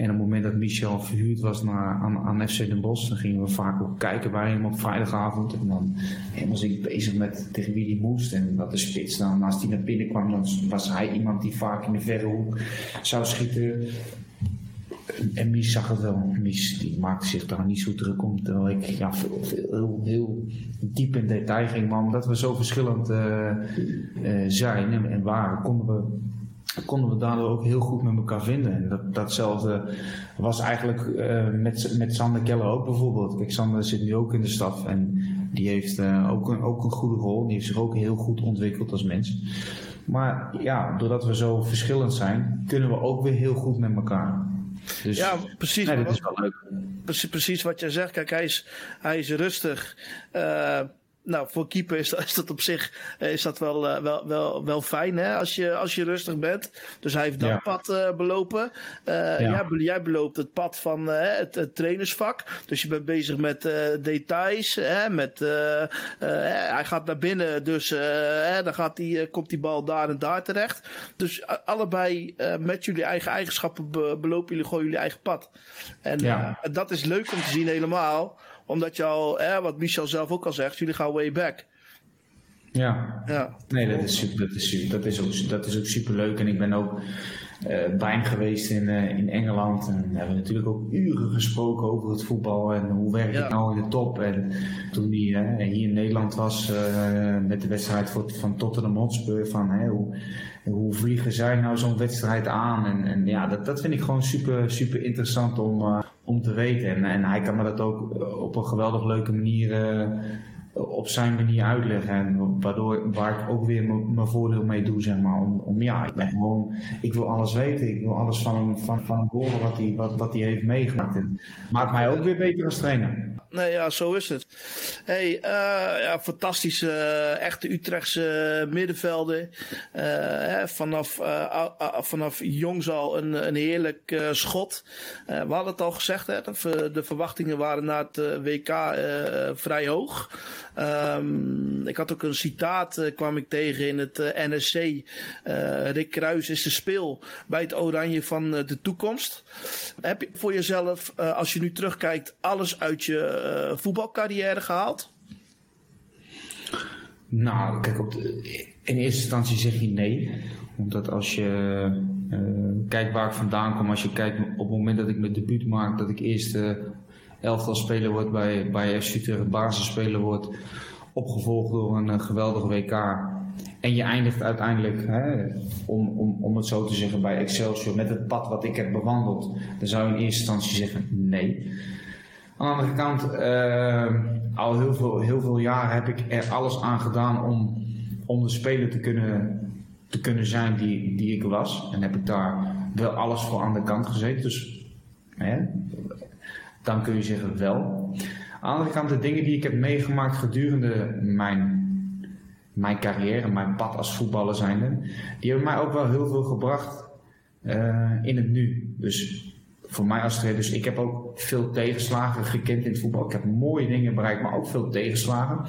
En op het moment dat Michel verhuurd was naar, aan, aan FC Den Bosch, dan gingen we vaak ook kijken bij hem op vrijdagavond. En dan was ik bezig met tegen wie die moest. En dat de spits dan, als die naar binnen kwam, dan was hij iemand die vaak in de verre hoek zou schieten. En Mies zag het wel. Mies die maakte zich daar niet zo druk om. Terwijl ik ja, veel, heel, heel diep in detail ging. Maar omdat we zo verschillend uh, uh, zijn en, en waren, konden we konden we daardoor ook heel goed met elkaar vinden. En dat, datzelfde was eigenlijk uh, met, met Sander Keller ook bijvoorbeeld. Kijk, Sander zit nu ook in de staf en die heeft uh, ook, een, ook een goede rol. Die heeft zich ook heel goed ontwikkeld als mens. Maar ja, doordat we zo verschillend zijn, kunnen we ook weer heel goed met elkaar. Dus, ja, precies. Nee, dat is wel leuk. Precies, precies wat jij zegt. Kijk, hij is, hij is rustig. Uh, nou, voor keeper is dat, is dat op zich eh, is dat wel, uh, wel, wel, wel fijn hè? Als, je, als je rustig bent. Dus hij heeft dat pad uh, belopen. Ja. Jij, jij, beloopt het pad van het, het, trainersvak. Dus je bent bezig met details. Hè? Met, hij gaat naar binnen, dus dan gaat die, komt die bal daar en daar terecht. Dus allebei met jullie eigen eigenschappen belopen jullie gewoon jullie eigen pad. En dat is leuk om te zien helemaal omdat je al, wat Michel zelf ook al zegt, jullie gaan way back. Ja. ja. Nee, dat is, dat, is, dat, is ook, dat is ook super leuk. En ik ben ook uh, bij hem geweest in, uh, in Engeland. En we hebben natuurlijk ook uren gesproken over het voetbal. En hoe werkt het nou in de top. En toen hij uh, hier in Nederland was met de wedstrijd voor, van Tottenham Hotspur. Van hoe, hoe vliegen zij nou zo'n wedstrijd aan? En, en ja, dat, dat vind ik gewoon super, super interessant om, om te weten. En, en hij kan me dat ook op een geweldig leuke manier op zijn manier uitleggen. En waardoor, waar ik ook weer mijn voordeel mee doe, zeg maar. Om, om, ja, ik ben gewoon, ik wil alles weten. Ik wil alles van hem, van, van horen wat hij, wat, wat hij heeft meegemaakt. En maakt mij ook weer beter als trainer. Nee, ja, zo is het. Hey, uh, ja, fantastische, echte Utrechtse middenvelden. Uh, vanaf, uh, vanaf jongs al een, een heerlijk schot. we hadden het al gezegd, hè, de, verwachtingen waren na het WK vrij hoog. Um, ik had ook een citaat, kwam ik tegen in het NSC. Rick Kruis is de speel bij het Oranje van de toekomst. Heb je voor jezelf, als je nu terugkijkt, alles uit je uh, voetbalcarrière gehaald? Nou, kijk, op in eerste instantie zeg je nee. Omdat als je uh, kijkt waar ik vandaan kom, als je kijkt op het moment dat ik mijn debuut maak, dat ik eerst uh, elftal speler word bij, bij FC Utrecht, basisspeler word, opgevolgd door een geweldig WK. En je eindigt uiteindelijk, hè, om, om, om het zo te zeggen, bij Excelsior met het pad wat ik heb bewandeld. Dan zou je in eerste instantie zeggen nee. Aan de andere kant, uh, al heel veel, heel veel jaar heb ik er alles aan gedaan om, om de speler te kunnen, te kunnen zijn die, die ik was. En heb ik daar wel alles voor aan de kant gezeten. Dus hè, dan kun je zeggen wel. Aan de andere kant, de dingen die ik heb meegemaakt gedurende mijn, mijn carrière, mijn pad als voetballer zijnde, die hebben mij ook wel heel veel gebracht uh, in het nu. Dus voor mij als trainer. Dus ik heb ook veel tegenslagen gekend in het voetbal. Ik heb mooie dingen bereikt, maar ook veel tegenslagen.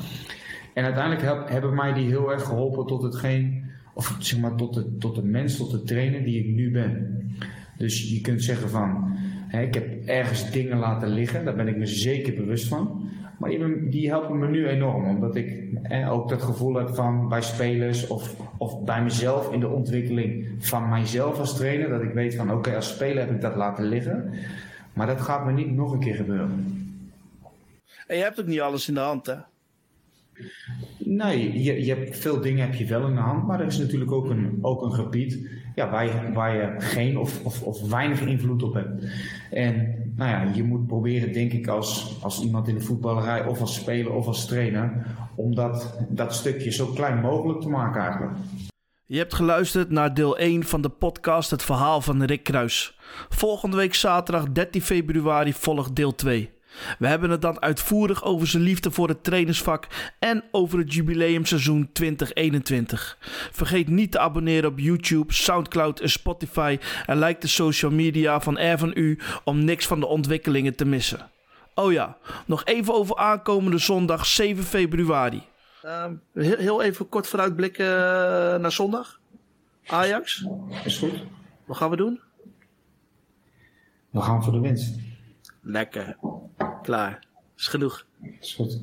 En uiteindelijk heb, hebben mij die heel erg geholpen tot hetgeen of zeg maar tot de, tot de mens, tot de trainer die ik nu ben. Dus je kunt zeggen van, ik heb ergens dingen laten liggen, daar ben ik me zeker bewust van. Maar die, die helpen me nu enorm, omdat ik ook dat gevoel heb van bij spelers of, of bij mezelf in de ontwikkeling van mijzelf als trainer. Dat ik weet van oké, als speler heb ik dat laten liggen. Maar dat gaat me niet nog een keer gebeuren. En je hebt ook niet alles in de hand, hè? Nee, je, je hebt, veel dingen heb je wel in de hand, maar er is natuurlijk ook een, ook een gebied ja, waar, je, geen of, of, of weinig invloed op hebt. En nou ja, je moet proberen, denk ik, als, als iemand in de voetballerij of als speler of als trainer, om dat, dat stukje zo klein mogelijk te maken eigenlijk. Je hebt geluisterd naar deel 1 van de podcast Het Verhaal van Rick Kruis. Volgende week zaterdag 13 februari volgt deel 2. We hebben het dan uitvoerig over zijn liefde voor het trainersvak en over het jubileumseizoen 2021. Vergeet niet te abonneren op YouTube, Soundcloud en Spotify en like de social media van R van U om niks van de ontwikkelingen te missen. Oh ja, nog even over aankomende zondag 7 februari. Ehm, heel, heel, even kort vooruitblikken uh, naar zondag. Ajax. Is goed. Wat gaan we doen? We gaan voor de winst. Lekker. Klaar. Is genoeg. Is goed.